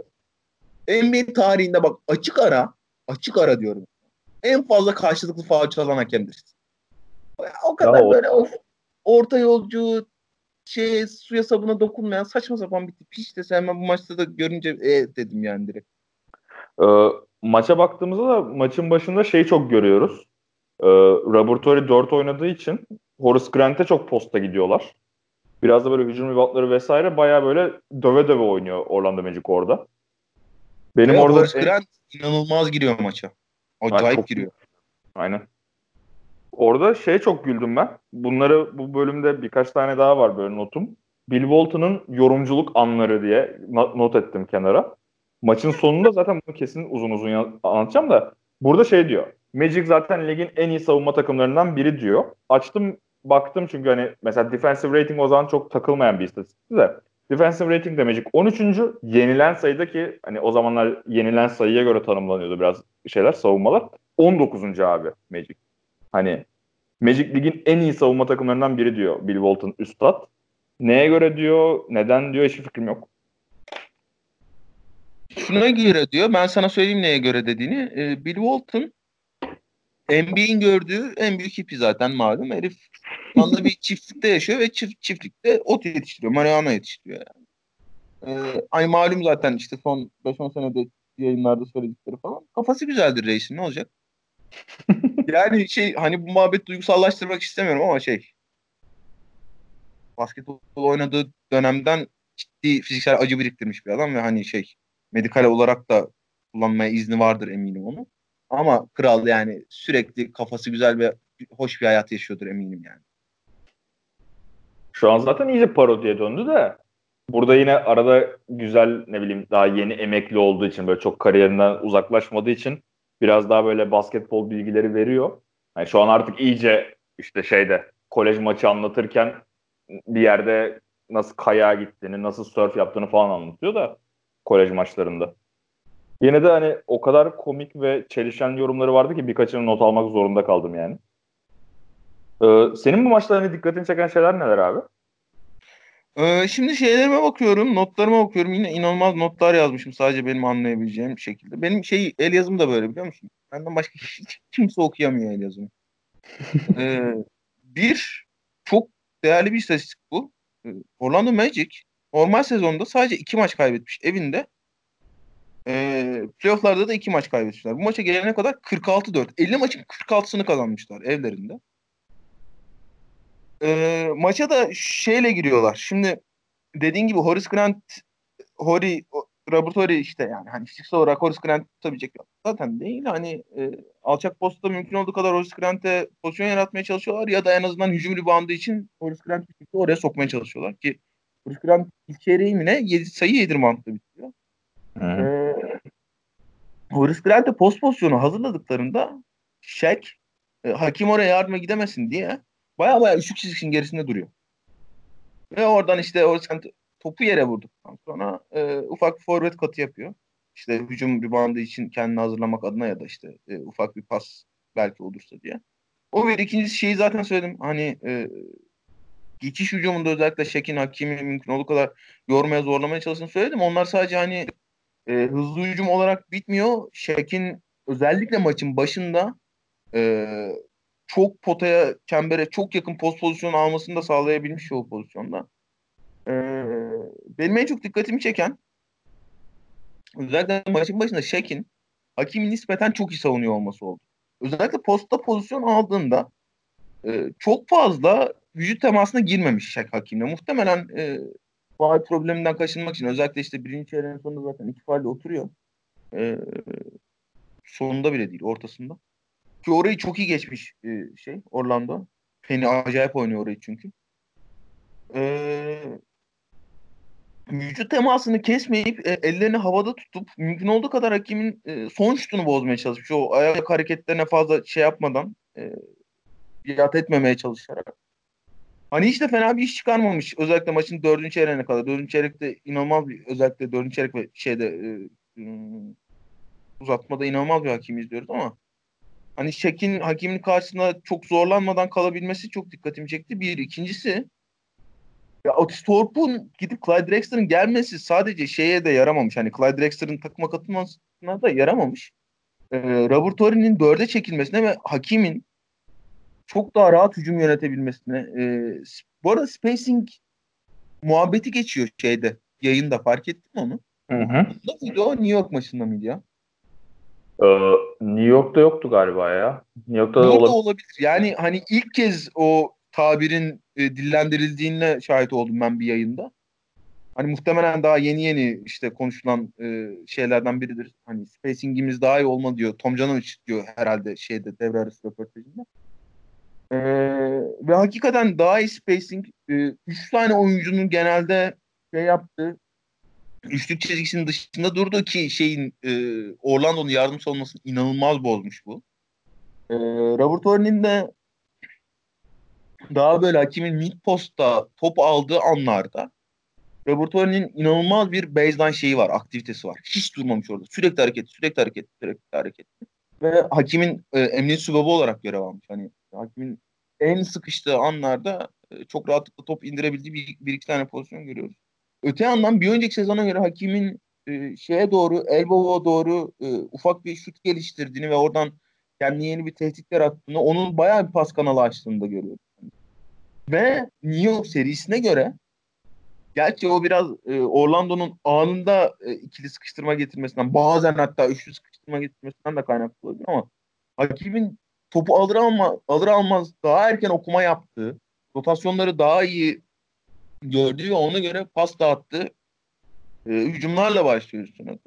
NBA tarihinde bak açık ara açık ara diyorum. En fazla karşılıklı faal çalan hakemdir. O kadar ya böyle o... orta yolcu şey suya sabuna dokunmayan saçma sapan bir tip. Hiç de sevmem bu maçta da görünce e dedim yani direkt. E, maça baktığımızda da maçın başında şeyi çok görüyoruz. E, Robertori 4 oynadığı için Horace Grant'e çok posta gidiyorlar. Biraz da böyle hücum reboundları vesaire baya böyle döve döve oynuyor Orlando Magic orada. Benim Ve orada Horace Grant inanılmaz giriyor maça. Acayip çok... giriyor. Aynen. Orada şey çok güldüm ben. Bunları bu bölümde birkaç tane daha var böyle notum. Bill Walton'ın yorumculuk anları diye not ettim kenara. Maçın sonunda zaten bunu kesin uzun uzun anlatacağım da burada şey diyor. Magic zaten ligin en iyi savunma takımlarından biri diyor. Açtım baktım çünkü hani mesela defensive rating o zaman çok takılmayan bir istatistikti de. Defensive rating de Magic 13. Yenilen sayıda ki hani o zamanlar yenilen sayıya göre tanımlanıyordu biraz şeyler savunmalar. 19. abi Magic. Hani Magic Lig'in en iyi savunma takımlarından biri diyor Bill Walton üstad. Neye göre diyor, neden diyor hiçbir fikrim yok. Şuna göre diyor, ben sana söyleyeyim neye göre dediğini. Ee, Bill Walton NBA'in gördüğü en büyük hippie zaten malum. Herif anda bir çiftlikte yaşıyor ve çift, çiftlikte ot yetiştiriyor, marihuana yetiştiriyor yani. Ee, ay malum zaten işte son 5-10 senede yayınlarda söyledikleri falan. Kafası güzeldir reisin ne olacak? yani şey hani bu muhabbet duygusallaştırmak istemiyorum ama şey basketbol oynadığı dönemden ciddi fiziksel acı biriktirmiş bir adam ve hani şey medikal olarak da kullanmaya izni vardır eminim onu. Ama kral yani sürekli kafası güzel ve hoş bir hayat yaşıyordur eminim yani. Şu an zaten iyice parodiye döndü de burada yine arada güzel ne bileyim daha yeni emekli olduğu için böyle çok kariyerinden uzaklaşmadığı için biraz daha böyle basketbol bilgileri veriyor. Yani şu an artık iyice işte şeyde kolej maçı anlatırken bir yerde nasıl kayağa gittiğini, nasıl surf yaptığını falan anlatıyor da kolej maçlarında. Yine de hani o kadar komik ve çelişen yorumları vardı ki birkaçını not almak zorunda kaldım yani. Ee, senin bu maçta hani dikkatini çeken şeyler neler abi? Ee, şimdi şeylerime bakıyorum, notlarıma bakıyorum. Yine inanılmaz notlar yazmışım sadece benim anlayabileceğim şekilde. Benim şey el yazım da böyle biliyor musun? Benden başka hiç kimse okuyamıyor el yazımı. ee, bir, çok değerli bir istatistik bu. Orlando Magic normal sezonda sadece iki maç kaybetmiş evinde. E, playofflarda da iki maç kaybetmişler. Bu maça gelene kadar 46-4. 50 maçın 46'sını kazanmışlar evlerinde. E, maça da şeyle giriyorlar. Şimdi dediğin gibi Horace Grant Hori Robert Horry işte yani hani fiziksel olarak Horace Grant tutabilecek zaten değil. Hani e, alçak postta mümkün olduğu kadar Horace Grant'e pozisyon yaratmaya çalışıyorlar ya da en azından hücum ribandı için Horace Grant'ı oraya sokmaya çalışıyorlar ki Horace Grant ilk çeyreği mi ne 7 sayı yedirme antında bitiyor. Ee, Horace Grant'e post pozisyonu hazırladıklarında Shaq e, hakim oraya yardıma gidemesin diye baya baya üçlük çizgisinin gerisinde duruyor. Ve oradan işte Horace Grant topu yere vurduktan sonra e, ufak bir forvet katı yapıyor. İşte hücum ribandı için kendini hazırlamak adına ya da işte e, ufak bir pas belki olursa diye. O bir ikincisi şeyi zaten söyledim. Hani e, geçiş hücumunda özellikle Şekin Hakimi mümkün olduğu kadar yormaya zorlamaya çalıştığını söyledim. Onlar sadece hani e, hızlı hücum olarak bitmiyor. Şekin özellikle maçın başında e, çok potaya, çembere çok yakın post pozisyonu almasını da sağlayabilmiş o pozisyonda. E, benim en çok dikkatimi çeken özellikle maçın başında Şekin Hakimi nispeten çok iyi savunuyor olması oldu. Özellikle posta pozisyon aldığında e, çok fazla vücut temasına girmemiş Şek Hakim'le. Muhtemelen e, faal probleminden kaçınmak için özellikle işte birinci çeyreğin sonunda zaten iki faalde oturuyor. E, sonunda bile değil ortasında. Ki orayı çok iyi geçmiş e, şey Orlando. Penny acayip oynuyor orayı çünkü. E, vücut temasını kesmeyip e, ellerini havada tutup mümkün olduğu kadar hakimin e, son şutunu bozmaya çalışmış. O ayak hareketlerine fazla şey yapmadan e, biat etmemeye çalışarak. Hani hiç de fena bir iş çıkarmamış. Özellikle maçın dördüncü çeyreğine kadar. Dördüncü çeyrekte inanılmaz bir özellikle dördüncü çeyrek ve şeyde e, hmm, uzatmada inanılmaz bir hakim izliyoruz ama hani Şek'in hakimin karşısında çok zorlanmadan kalabilmesi çok dikkatimi çekti. Bir. ikincisi ya Otis Thorpe'un gidip Clyde Drexler'ın gelmesi sadece şeye de yaramamış. Hani Clyde Drexler'ın takıma katılmasına da yaramamış. Ee, Robert Torre'nin dörde çekilmesine ve Hakim'in çok daha rahat hücum yönetebilmesine. E, bu arada spacing muhabbeti geçiyor şeyde yayında fark ettin mi onu? Hı hı. O New York maçında mıydı ya? Ee, New York'ta yoktu galiba ya. New York'ta New York'ta olabilir. Yani hani ilk kez o tabirin e, dillendirildiğine şahit oldum ben bir yayında. Hani muhtemelen daha yeni yeni işte konuşulan e, şeylerden biridir. Hani spacing'imiz daha iyi olmalı diyor. Tom Canovic diyor herhalde şeyde devre arası röportajında. Ee, ve hakikaten daha iyi spacing. E, üç tane oyuncunun genelde şey yaptı. Üçlük çizgisinin dışında durdu ki şeyin e, Orlando'nun yardım savunmasını inanılmaz bozmuş bu. E, Robert Horn'in de daha böyle hakimin mid postta top aldığı anlarda Robert Horn'in inanılmaz bir baseline şeyi var, aktivitesi var. Hiç durmamış orada. Sürekli hareket, sürekli hareket, sürekli hareket. Ve hakimin e, emniyet subabı olarak görev almış. Hani hakimin en sıkıştığı anlarda e, çok rahatlıkla top indirebildiği bir, bir iki tane pozisyon görüyoruz. Öte yandan bir önceki sezona göre hakimin e, şeye doğru, elbow'a doğru e, ufak bir şut geliştirdiğini ve oradan kendine yeni bir tehdit yarattığını, onun bayağı bir pas kanalı açtığını da görüyoruz. Ve New York serisine göre gerçi o biraz e, Orlando'nun anında e, ikili sıkıştırma getirmesinden bazen hatta üçlü sıkıştırma getirmesinden de kaynaklı olabilir ama hakimin topu alır alma, alır almaz daha erken okuma yaptı. Rotasyonları daha iyi gördü ve ona göre pas dağıttı. E, hücumlarla başlıyor üstüne.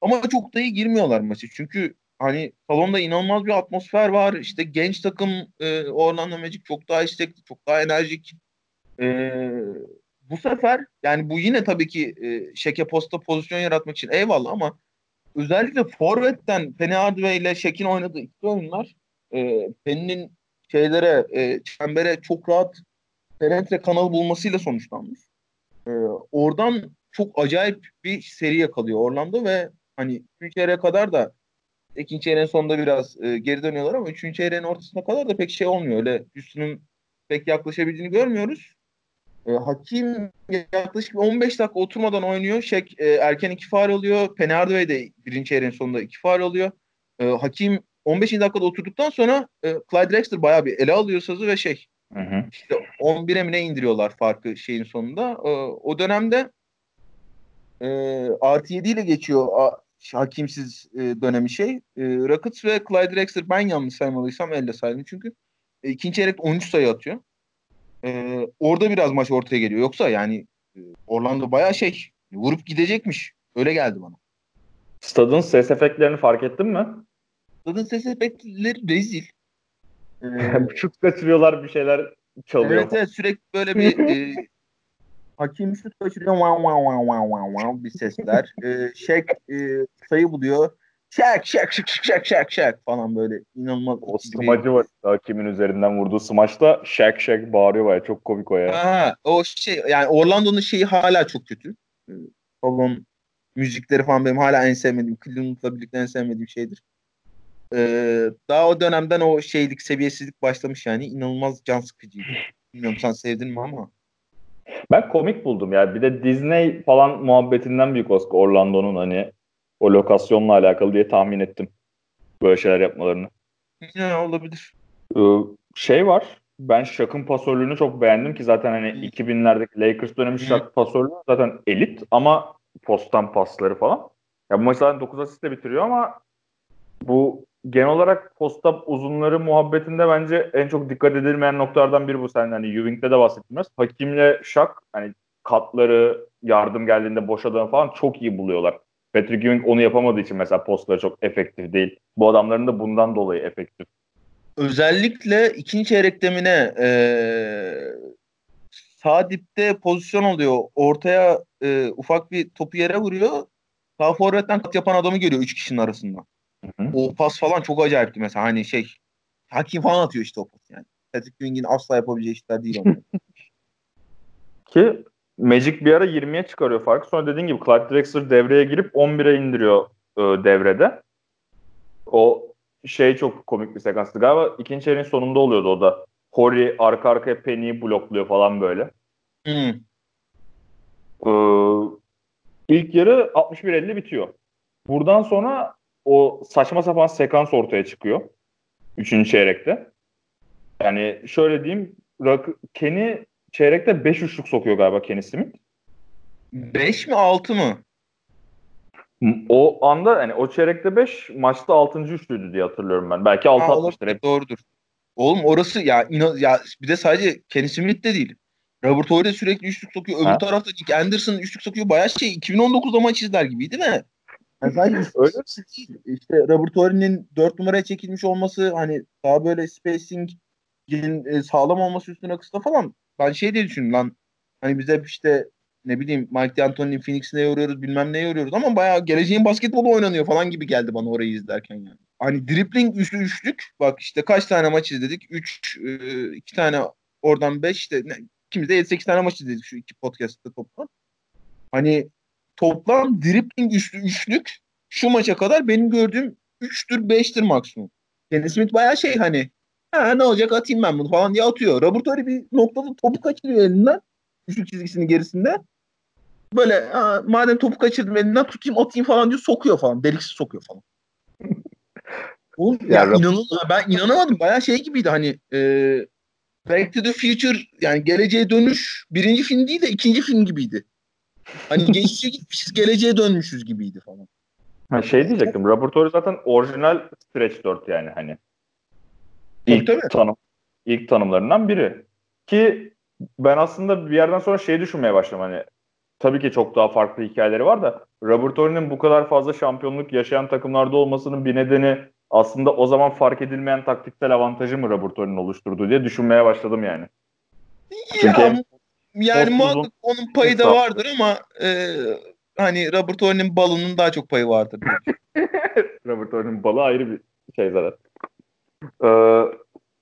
Ama çok da iyi girmiyorlar maçı. Çünkü hani salonda inanılmaz bir atmosfer var. İşte genç takım e, Orlando Magic çok daha istekli, çok daha enerjik. E, bu sefer yani bu yine tabii ki e, şeke posta pozisyon yaratmak için eyvallah ama özellikle forvetten Penny Hardaway ile Şek'in oynadığı iki oyunlar e, Penny'nin şeylere e, çembere çok rahat penetre kanal bulmasıyla sonuçlanmış. E, oradan çok acayip bir seri yakalıyor Orlando ve hani 3 yere kadar da ikinci çeyreğin sonunda biraz e, geri dönüyorlar ama üçüncü çeyreğin ortasına kadar da pek şey olmuyor. Öyle üstünün pek yaklaşabildiğini görmüyoruz. E, Hakim yaklaşık 15 dakika oturmadan oynuyor. Şek e, erken iki faal oluyor. Penardway de birinci çeyreğin sonunda iki faal oluyor. E, Hakim 15. dakikada oturduktan sonra e, Clyde Drexler bayağı bir ele alıyor sözü ve şey hı hı. işte 11'e mi ne indiriyorlar farkı şeyin sonunda. E, o dönemde e, artı 7 ile geçiyor a, hakimsiz e, dönemi şey. E, Rockets ve Clyde Drexler ben yanlış saymalıysam elle saydım çünkü. E, ikinci çeyrek 13 sayı atıyor. E, orada biraz maç ortaya geliyor. Yoksa yani e, Orlando bayağı şey vurup gidecekmiş. Öyle geldi bana. Stadın ses efektlerini fark ettin mi? Stadın ses efektleri rezil. Ee, şut kaçırıyorlar bir şeyler çalıyor. Evet evet sürekli böyle bir e, hakim şut kaçırıyor wow, wow, wow, wow, wow, wow, bir sesler. e, Şek e, sayı buluyor. Şak şak şak şak şak şak falan böyle inanılmaz. O smacı var hakimin üzerinden vurduğu smaçta şak şak bağırıyor baya çok komik o ya. Ha, o şey yani Orlando'nun şeyi hala çok kötü. Salon müzikleri falan benim hala en sevmediğim, Cleveland'la birlikte en sevmediğim şeydir. Ee, daha o dönemden o şeylik, seviyesizlik başlamış yani. inanılmaz can sıkıcıydı. Bilmiyorum sen sevdin mi ama. Ben komik buldum yani. Bir de Disney falan muhabbetinden büyük Orlando'nun hani o lokasyonla alakalı diye tahmin ettim. Böyle şeyler yapmalarını. Ne olabilir. Ee, şey var. Ben Shaq'ın pasörlüğünü çok beğendim ki zaten hani 2000'lerdeki Lakers dönemi Shaq pasörlüğü zaten elit ama postan pasları falan. Ya bu maç zaten 9 asistle bitiriyor ama bu genel olarak posta uzunları muhabbetinde bence en çok dikkat edilmeyen noktalardan biri bu. Sen hani Ewing'de de bahsettiğimiz. Hakimle Şak hani katları yardım geldiğinde boşadığını falan çok iyi buluyorlar. Patrick Ewing onu yapamadığı için mesela postları çok efektif değil. Bu adamların da bundan dolayı efektif. Özellikle ikinci çeyrek demine ee, sağ dipte pozisyon oluyor. Ortaya e, ufak bir topu yere vuruyor. Sağ forvetten kat yapan adamı görüyor üç kişinin arasında. Hı hı. O pas falan çok acayipti mesela. Hani şey hakim falan atıyor işte o pas yani. Patrick Ewing'in asla yapabileceği işler değil onlar. Ki Magic bir ara 20'ye çıkarıyor farkı. Sonra dediğin gibi Clyde Drexler devreye girip 11'e indiriyor e, devrede. O şey çok komik bir sekanstı. Galiba ikinci çeyreğin sonunda oluyordu o da. Horry arka arkaya Penny'i blokluyor falan böyle. Hmm. Ee, ilk yarı 61-50 bitiyor. Buradan sonra o saçma sapan sekans ortaya çıkıyor. Üçüncü çeyrekte. Yani şöyle diyeyim Kenny çeyrekte 5 üçlük sokuyor galiba Kenny Smith. 5 mi 6 mı? O anda yani o çeyrekte 5 maçta 6. üçlüydü diye hatırlıyorum ben. Belki 6 atmıştır. Hep. Doğrudur. Oğlum orası ya inan ya bir de sadece Kenny Smith de değil. Robert de sürekli üçlük sokuyor. Öbür ha? tarafta Nick Anderson üçlük sokuyor. Bayağı şey 2019'da maç izler gibiydi mi? Yani Öyle değil. İşte Robert Horry'nin 4 numaraya çekilmiş olması hani daha böyle spacing'in e, sağlam olması üstüne kısa falan. Ben şey diye düşündüm lan. Hani bize işte ne bileyim Mike D'Antoni'nin Phoenix'ine yoruyoruz bilmem ne yoruyoruz ama bayağı geleceğin basketbolu oynanıyor falan gibi geldi bana orayı izlerken yani. Hani dribbling üçlü üçlük bak işte kaç tane maç izledik? 3 e, iki tane oradan 5 işte ne, ikimiz de 7-8 tane maç izledik şu iki podcast'ta toplam. Hani toplam dribbling üçlü üçlük şu maça kadar benim gördüğüm 3'tür 5'tir maksimum. Kenny Smith bayağı şey hani ha ne olacak atayım ben bunu falan diye atıyor. Robert Horry bir noktada topu kaçırıyor elinden. Üçlük çizgisinin gerisinde. Böyle ha, madem topu kaçırdım elinden tutayım atayım falan diyor sokuyor falan. Deliksiz sokuyor falan. Oğlum, ya, ya inanın, ben inanamadım. Bayağı şey gibiydi hani e, Back to the Future yani geleceğe dönüş birinci film değil de ikinci film gibiydi. Hani geçmişe gitmişiz geleceğe dönmüşüz gibiydi falan. Ha, şey diyecektim. Horry zaten orijinal Stretch 4 yani hani. İlk, tabii, tabii. tanım, ilk tanımlarından biri. Ki ben aslında bir yerden sonra şey düşünmeye başladım hani tabii ki çok daha farklı hikayeleri var da Robert bu kadar fazla şampiyonluk yaşayan takımlarda olmasının bir nedeni aslında o zaman fark edilmeyen taktiksel avantajı mı Robert Horry'nin oluşturdu diye düşünmeye başladım yani. Çünkü ya, yani muhakkak onun payı da vardır ama e, hani Robert Horry'nin balının daha çok payı vardır. Robert Horry'nin balı ayrı bir şey zaten. Ee,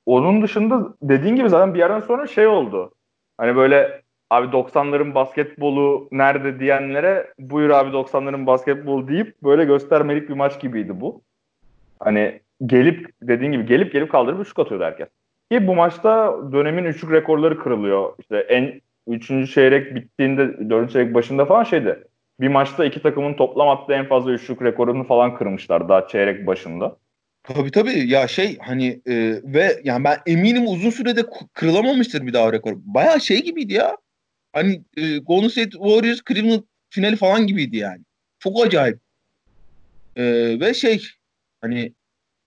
onun dışında dediğin gibi zaten bir yerden sonra şey oldu. Hani böyle abi 90'ların basketbolu nerede diyenlere buyur abi 90'ların basketbolu deyip böyle göstermelik bir maç gibiydi bu. Hani gelip dediğin gibi gelip gelip kaldırıp üçlük atıyordu herkes. Ki bu maçta dönemin üçlük rekorları kırılıyor. İşte en üçüncü çeyrek bittiğinde dördüncü çeyrek başında falan şeydi. Bir maçta iki takımın toplam attığı en fazla üçlük rekorunu falan kırmışlar daha çeyrek başında. Tabii tabii ya şey hani e, ve yani ben eminim uzun sürede kırılamamıştır bir daha rekor. Baya şey gibiydi ya. Hani e, Golden State Warriors Cleveland finali falan gibiydi yani. Çok acayip. E, ve şey hani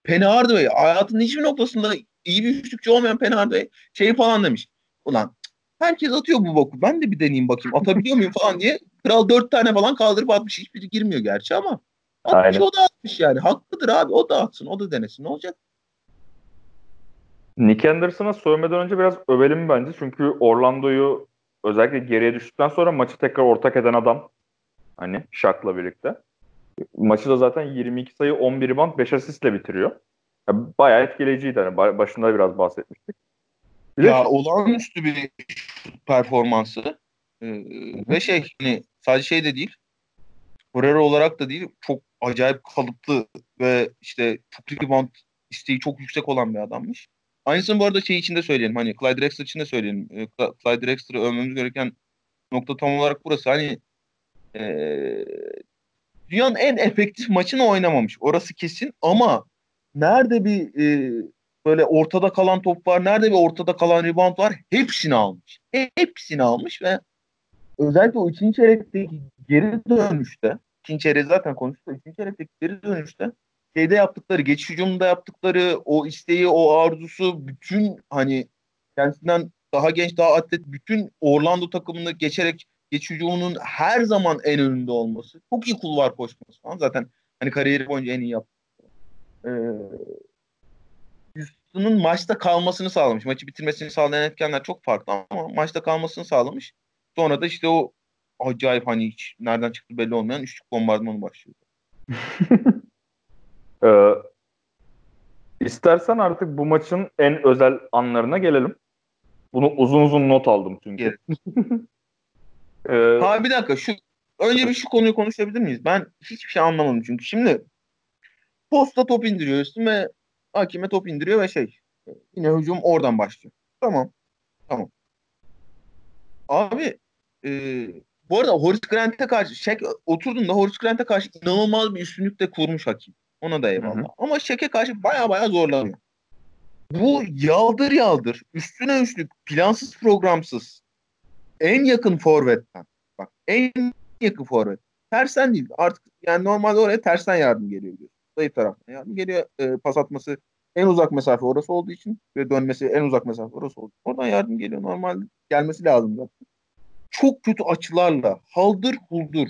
Penny Hardaway hayatının hiçbir noktasında iyi bir üçlükçü olmayan Penny Hardaway şey falan demiş. Ulan herkes atıyor bu boku. Ben de bir deneyeyim bakayım. Atabiliyor muyum falan diye. Kral dört tane falan kaldırıp atmış. Hiçbiri girmiyor gerçi ama. Atmış Aynen. o da atmış yani. Haklıdır abi. O da atsın. O da denesin. Ne olacak? Nick Anderson'a söylemeden önce biraz övelim bence. Çünkü Orlando'yu özellikle geriye düştükten sonra maçı tekrar ortak eden adam. Hani Shaq'la birlikte. Maçı da zaten 22 sayı 11 rebound 5 asistle bitiriyor. Yani bayağı etkileyiciydi. Hani başında biraz bahsetmiştik. Ya olağanüstü bir performansı. Ee, ve şey hani sadece şey de değil. Skorer olarak da değil. Çok acayip kalıplı ve işte çok rebound isteği çok yüksek olan bir adammış. Aynısını bu arada şey için de söyleyelim. Hani Clyde Drexler için de söyleyelim. Ee, Clyde Drexler'ı övmemiz gereken nokta tam olarak burası. Hani ee, dünyanın en efektif maçını oynamamış. Orası kesin ama nerede bir e, böyle ortada kalan top var, nerede bir ortada kalan rebound var hepsini almış. Hepsini almış ve özellikle o ikinci çeyrekteki geri dönüşte ikinci çeyreği zaten konuştuk. İkinci çeyrekteki geri dönüşte şeyde yaptıkları, geçiş hücumunda yaptıkları o isteği, o arzusu bütün hani kendisinden daha genç, daha atlet bütün Orlando takımını geçerek geç hücumunun her zaman en önünde olması. Çok iyi kulvar koşması falan. Zaten hani kariyeri boyunca en iyi yaptı. Ee, Houston'un maçta kalmasını sağlamış. Maçı bitirmesini sağlayan etkenler çok farklı ama maçta kalmasını sağlamış. Sonra da işte o acayip hani hiç nereden çıktı belli olmayan üçlük bombardımanı başlıyor. ee, istersen artık bu maçın en özel anlarına gelelim. Bunu uzun uzun not aldım çünkü. ee, ha bir dakika şu önce bir şu konuyu konuşabilir miyiz? Ben hiçbir şey anlamadım çünkü. Şimdi posta top indiriyor üstüme hakime top indiriyor ve şey yine hücum oradan başlıyor. Tamam. Tamam. Abi e, bu arada Horace Grant'e karşı Şek oturduğunda Horace Grant'e karşı inanılmaz bir üstünlük de kurmuş hakim. Ona da eyvallah. Hı hı. Ama Şek'e karşı baya baya zorlanıyor. Bu yaldır yaldır, üstüne üstlük, plansız programsız, en yakın forvetten. Bak en yakın forvet. Tersten değil. Artık yani normalde oraya tersten yardım geliyor. Diyor. Zayıf taraftan yardım geliyor. E, pas atması en uzak mesafe orası olduğu için ve dönmesi en uzak mesafe orası olduğu için. Oradan yardım geliyor. Normal gelmesi lazım zaten çok kötü açılarla haldır huldur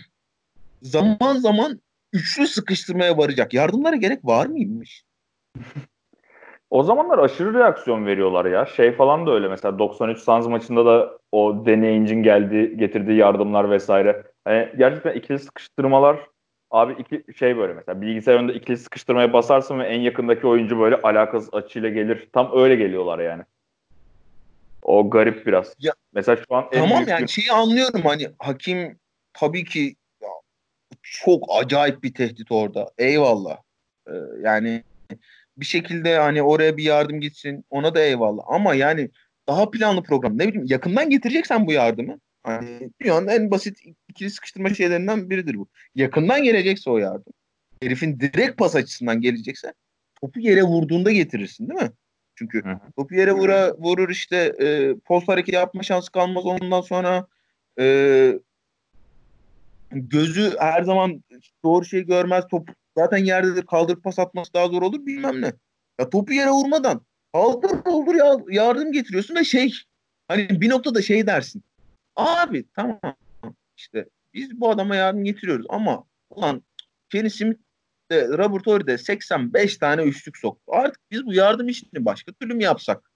zaman zaman üçlü sıkıştırmaya varacak yardımlara gerek var mıymış? o zamanlar aşırı reaksiyon veriyorlar ya. Şey falan da öyle mesela 93 Suns maçında da o deneyicin geldi getirdiği yardımlar vesaire. Hani gerçekten ikili sıkıştırmalar abi iki şey böyle mesela bilgisayar önünde ikili sıkıştırmaya basarsın ve en yakındaki oyuncu böyle alakasız açıyla gelir. Tam öyle geliyorlar yani. O garip biraz. Ya, Mesela şu an tamam yani şeyi anlıyorum hani hakim tabii ki ya, çok acayip bir tehdit orada. Eyvallah. Ee, yani bir şekilde hani oraya bir yardım gitsin ona da eyvallah. Ama yani daha planlı program ne bileyim yakından getireceksen bu yardımı. Hani dünyanın en basit ikili sıkıştırma şeylerinden biridir bu. Yakından gelecekse o yardım. Herifin direkt pas açısından gelecekse topu yere vurduğunda getirirsin değil mi? Çünkü Hı. topu yere vura, vurur işte e, post hareketi yapma şansı kalmaz ondan sonra e, gözü her zaman doğru şey görmez. Top zaten yerde de kaldırıp pas atması daha zor olur bilmem ne. Ya topu yere vurmadan kaldır olur ya yardım getiriyorsun ve şey hani bir noktada şey dersin. Abi tamam işte biz bu adama yardım getiriyoruz ama ulan Kenny Smith de Robert Horry de 85 tane üçlük soktu. Artık biz bu yardım işini başka türlü mü yapsak?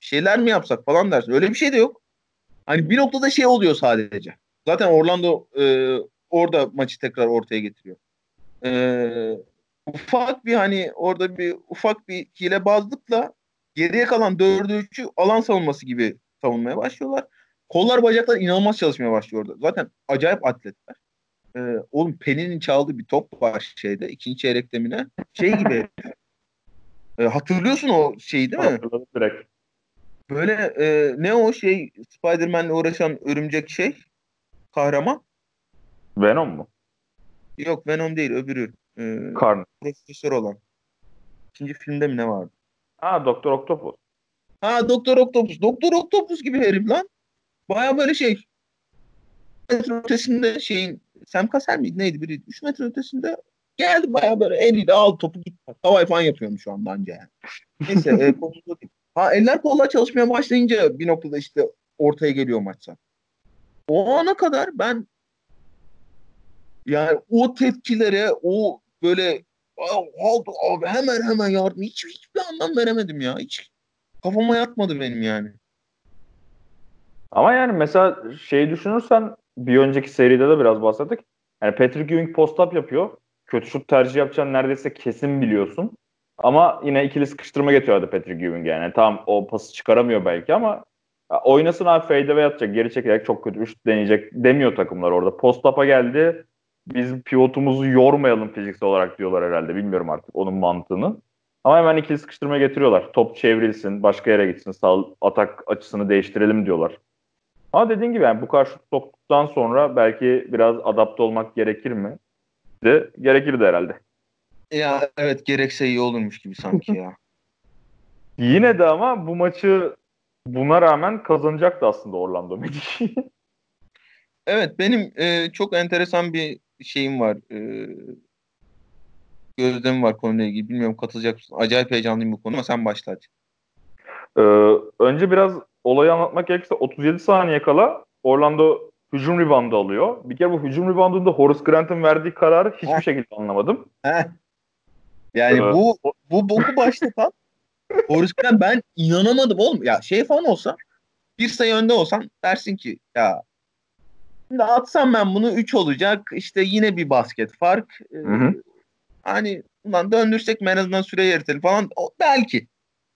Bir şeyler mi yapsak falan dersin. Öyle bir şey de yok. Hani bir noktada şey oluyor sadece. Zaten Orlando e, orada maçı tekrar ortaya getiriyor. E, ufak bir hani orada bir ufak bir hilebazlıkla geriye kalan dördü üçü alan savunması gibi savunmaya başlıyorlar. Kollar bacaklar inanılmaz çalışmaya başlıyor orada. Zaten acayip atletler e, oğlum Pelin'in çaldığı bir top var şeyde ikinci çeyrek demine. Şey gibi e, hatırlıyorsun o şeyi değil mi? Hatırladım direkt. Böyle e, ne o şey Spider-Man'le uğraşan örümcek şey kahraman? Venom mu? Yok Venom değil öbürü. E, Karn. Profesör olan. ikinci filmde mi ne vardı? Ha Doktor Octopus. Ha Doktor Octopus. Doktor Octopus gibi herif lan. Baya böyle şey. metre ötesinde şeyin Sam Cassell miydi neydi biri? 3 metre ötesinde geldi baya böyle eliyle al topu git. Havai falan yapıyormuş şu anda anca yani. Neyse e, Ha eller kollar çalışmaya başlayınca bir noktada işte ortaya geliyor maçsa. O ana kadar ben yani o tepkilere o böyle abi hemen hemen yardım hiç hiçbir anlam veremedim ya. Hiç kafama yatmadı benim yani. Ama yani mesela şey düşünürsen bir önceki seride de biraz bahsettik. Yani Patrick Ewing post-up yapıyor. Kötü şut tercih yapacağını neredeyse kesin biliyorsun. Ama yine ikili sıkıştırma getiriyordu Patrick Ewing yani. Tam o pası çıkaramıyor belki ama oynasın abi fade ve atacak. Geri çekerek çok kötü şut deneyecek demiyor takımlar orada. Post-up'a geldi. Biz pivotumuzu yormayalım fiziksel olarak diyorlar herhalde. Bilmiyorum artık onun mantığını. Ama hemen ikili sıkıştırma getiriyorlar. Top çevrilsin, başka yere gitsin, sağ atak açısını değiştirelim diyorlar. Ama dediğin gibi yani bu kadar şut soktuktan sonra belki biraz adapte olmak gerekir mi? De gerekirdi herhalde. Ya evet gerekse iyi olurmuş gibi sanki ya. Yine de ama bu maçı buna rağmen kazanacaktı aslında Orlando Magic. evet benim e, çok enteresan bir şeyim var. E, gözlemim var konuyla ilgili. Bilmiyorum katılacak mısın? Acayip heyecanlıyım bu konu ama sen başla hadi. Ee, önce biraz olayı anlatmak gerekirse 37 saniye kala Orlando hücum reboundu alıyor. Bir kere bu hücum reboundunda Horace Grant'ın verdiği kararı hiçbir Heh. şekilde anlamadım. Heh. Yani ee, bu bu boku başlatan Horace Grant ben inanamadım oğlum. Ya şey falan olsa bir sayı önde olsan dersin ki ya şimdi atsam ben bunu 3 olacak. İşte yine bir basket fark. Ee, hı hı. Hani ulan döndürsek en azından süreyi eritelim falan. O, belki.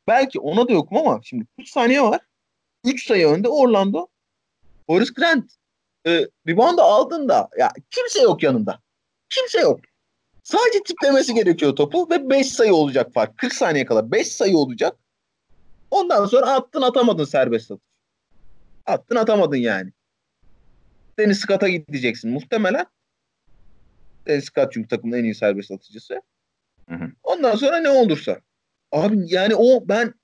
Belki ona da yokum ama şimdi 3 saniye var. 3 sayı önde Orlando. Horace Grant e, rebound'ı aldığında ya kimse yok yanında. Kimse yok. Sadece tiplemesi gerekiyor topu ve 5 sayı olacak fark. 40 saniye kala 5 sayı olacak. Ondan sonra attın atamadın serbest atış. Attın atamadın yani. Deniz Scott'a gideceksin muhtemelen. Deniz Scott çünkü takımın en iyi serbest atıcısı. Hı hı. Ondan sonra ne olursa. Abi yani o ben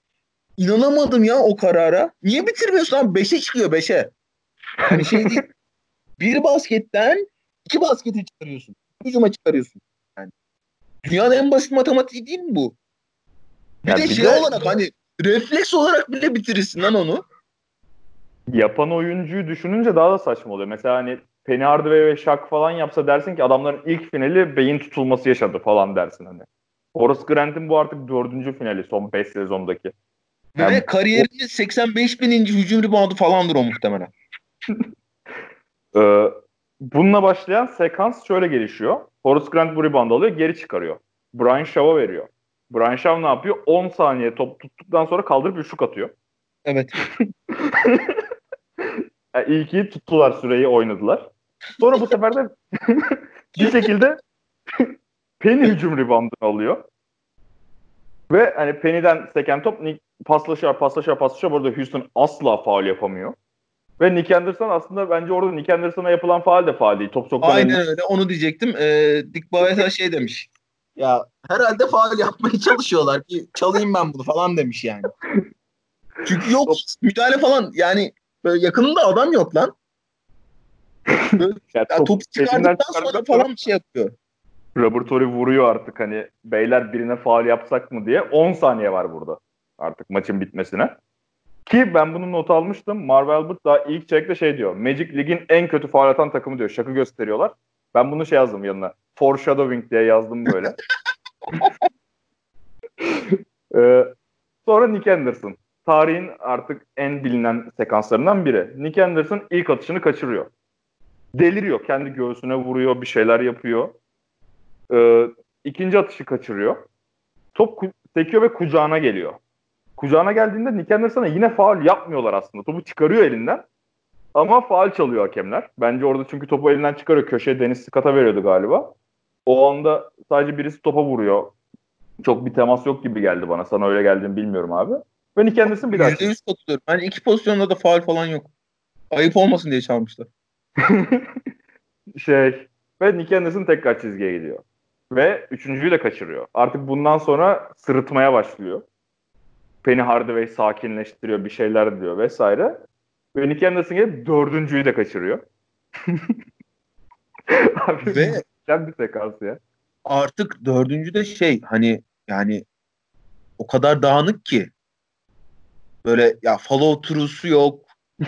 inanamadım ya o karara. Niye bitirmiyorsun abi? 5'e çıkıyor 5'e. Yani şey değil. bir basketten iki basketi çıkarıyorsun. Hücuma çıkarıyorsun. Yani dünyanın en basit matematiği değil mi bu? Bir ya de bir şey de... olarak hani refleks olarak bile bitirirsin lan onu. Yapan oyuncuyu düşününce daha da saçma oluyor. Mesela hani Penny Hardaway ve Shaq falan yapsa dersin ki adamların ilk finali beyin tutulması yaşadı falan dersin hani. Horace Grant'in bu artık dördüncü finali son 5 sezondaki. Yani Ve kariyerinin o... 85 bininci hücum reboundu falandır o muhtemelen. ee, bununla başlayan sekans şöyle gelişiyor. Horace Grant bu rebound alıyor, geri çıkarıyor. Brian Shaw'a veriyor. Brian Shaw ne yapıyor? 10 saniye top tuttuktan sonra kaldırıp üçlük atıyor. Evet. yani ilki tuttular süreyi oynadılar. Sonra bu sefer de bir şekilde Penny hücum reboundını alıyor. Ve hani Penny'den seken top Nick paslaşıyor, paslaşıyor, paslaşıyor. Burada Houston asla faul yapamıyor. Ve Nick Anderson aslında bence orada Nick Anderson'a yapılan faal de faal değil. Top sokmadan Aynen öyle. Onu diyecektim. Ee, Dick Bavetta şey demiş. Ya herhalde faal yapmaya çalışıyorlar ki çalayım ben bunu falan demiş yani. Çünkü yok müdahale falan yani böyle yakınında adam yok lan. Böyle, ya, top, topu çıkardıktan sonra falan bir şey yapıyor. Laboratuvarı vuruyor artık hani beyler birine faal yapsak mı diye 10 saniye var burada artık maçın bitmesine. Ki ben bunu not almıştım. Marvel Albert daha ilk çekte şey diyor. Magic Lig'in en kötü faal atan takımı diyor. Şakı gösteriyorlar. Ben bunu şey yazdım yanına. Foreshadowing diye yazdım böyle. ee, sonra Nick Anderson. Tarihin artık en bilinen sekanslarından biri. Nick Anderson ilk atışını kaçırıyor. Deliriyor. Kendi göğsüne vuruyor. Bir şeyler yapıyor. Ee, ikinci atışı kaçırıyor. Top sekiyor ve kucağına geliyor. Kucağına geldiğinde Nick Anderson'a yine faal yapmıyorlar aslında. Topu çıkarıyor elinden. Ama faal çalıyor hakemler. Bence orada çünkü topu elinden çıkarıyor. Köşeye Deniz Scott'a veriyordu galiba. O anda sadece birisi topa vuruyor. Çok bir temas yok gibi geldi bana. Sana öyle geldiğini bilmiyorum abi. Ve Nick Anderson bir daha. %100 katılıyorum. Ben iki pozisyonda da faal falan yok. Ayıp olmasın diye çalmışlar. şey ve Nick Anderson tekrar çizgiye gidiyor. Ve üçüncüyü de kaçırıyor. Artık bundan sonra sırıtmaya başlıyor. Penny Hardaway sakinleştiriyor, bir şeyler diyor vesaire. Ve Nick Anderson gelip dördüncüyü de kaçırıyor. Abi, Ve bir sekans ya. Artık dördüncü de şey hani yani o kadar dağınık ki böyle ya follow through'su yok.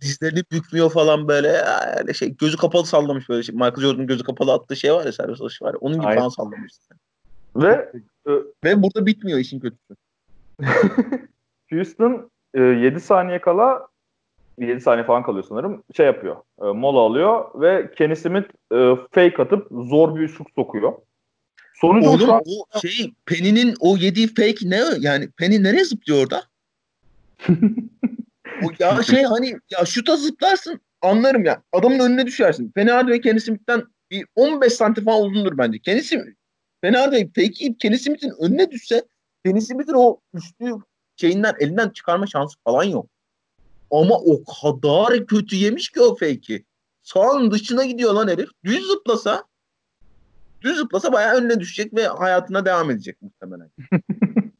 Dizlerini bükmüyor falan böyle yani şey gözü kapalı sallamış böyle şey. Michael Jordan'ın gözü kapalı attığı şey var ya servis atışı var ya onun gibi Aynen. falan sallamış. Ve ve burada bitmiyor işin kötüsü. Houston e, 7 saniye kala 7 saniye falan kalıyor sanırım. Şey yapıyor. E, mola alıyor ve Kenny Smith e, fake atıp zor bir üçlük sokuyor. Sonucu Oğlum an... o şey Penny'nin o yediği fake ne? Yani Penny nereye zıplıyor orada? o ya şey hani ya şuta zıplarsın anlarım ya. Adamın önüne düşersin. Penny Hardaway Kenny Smith'ten bir 15 santim falan uzundur bence. Kenny Smith Penny Hardaway fake yiyip Kenny Smith'in önüne düşse Kenny Smith'in o üstü şeyinden elinden çıkarma şansı falan yok. Ama o kadar kötü yemiş ki o fake'i. Sağın dışına gidiyor lan herif. Düz zıplasa düz zıplasa bayağı önüne düşecek ve hayatına devam edecek muhtemelen.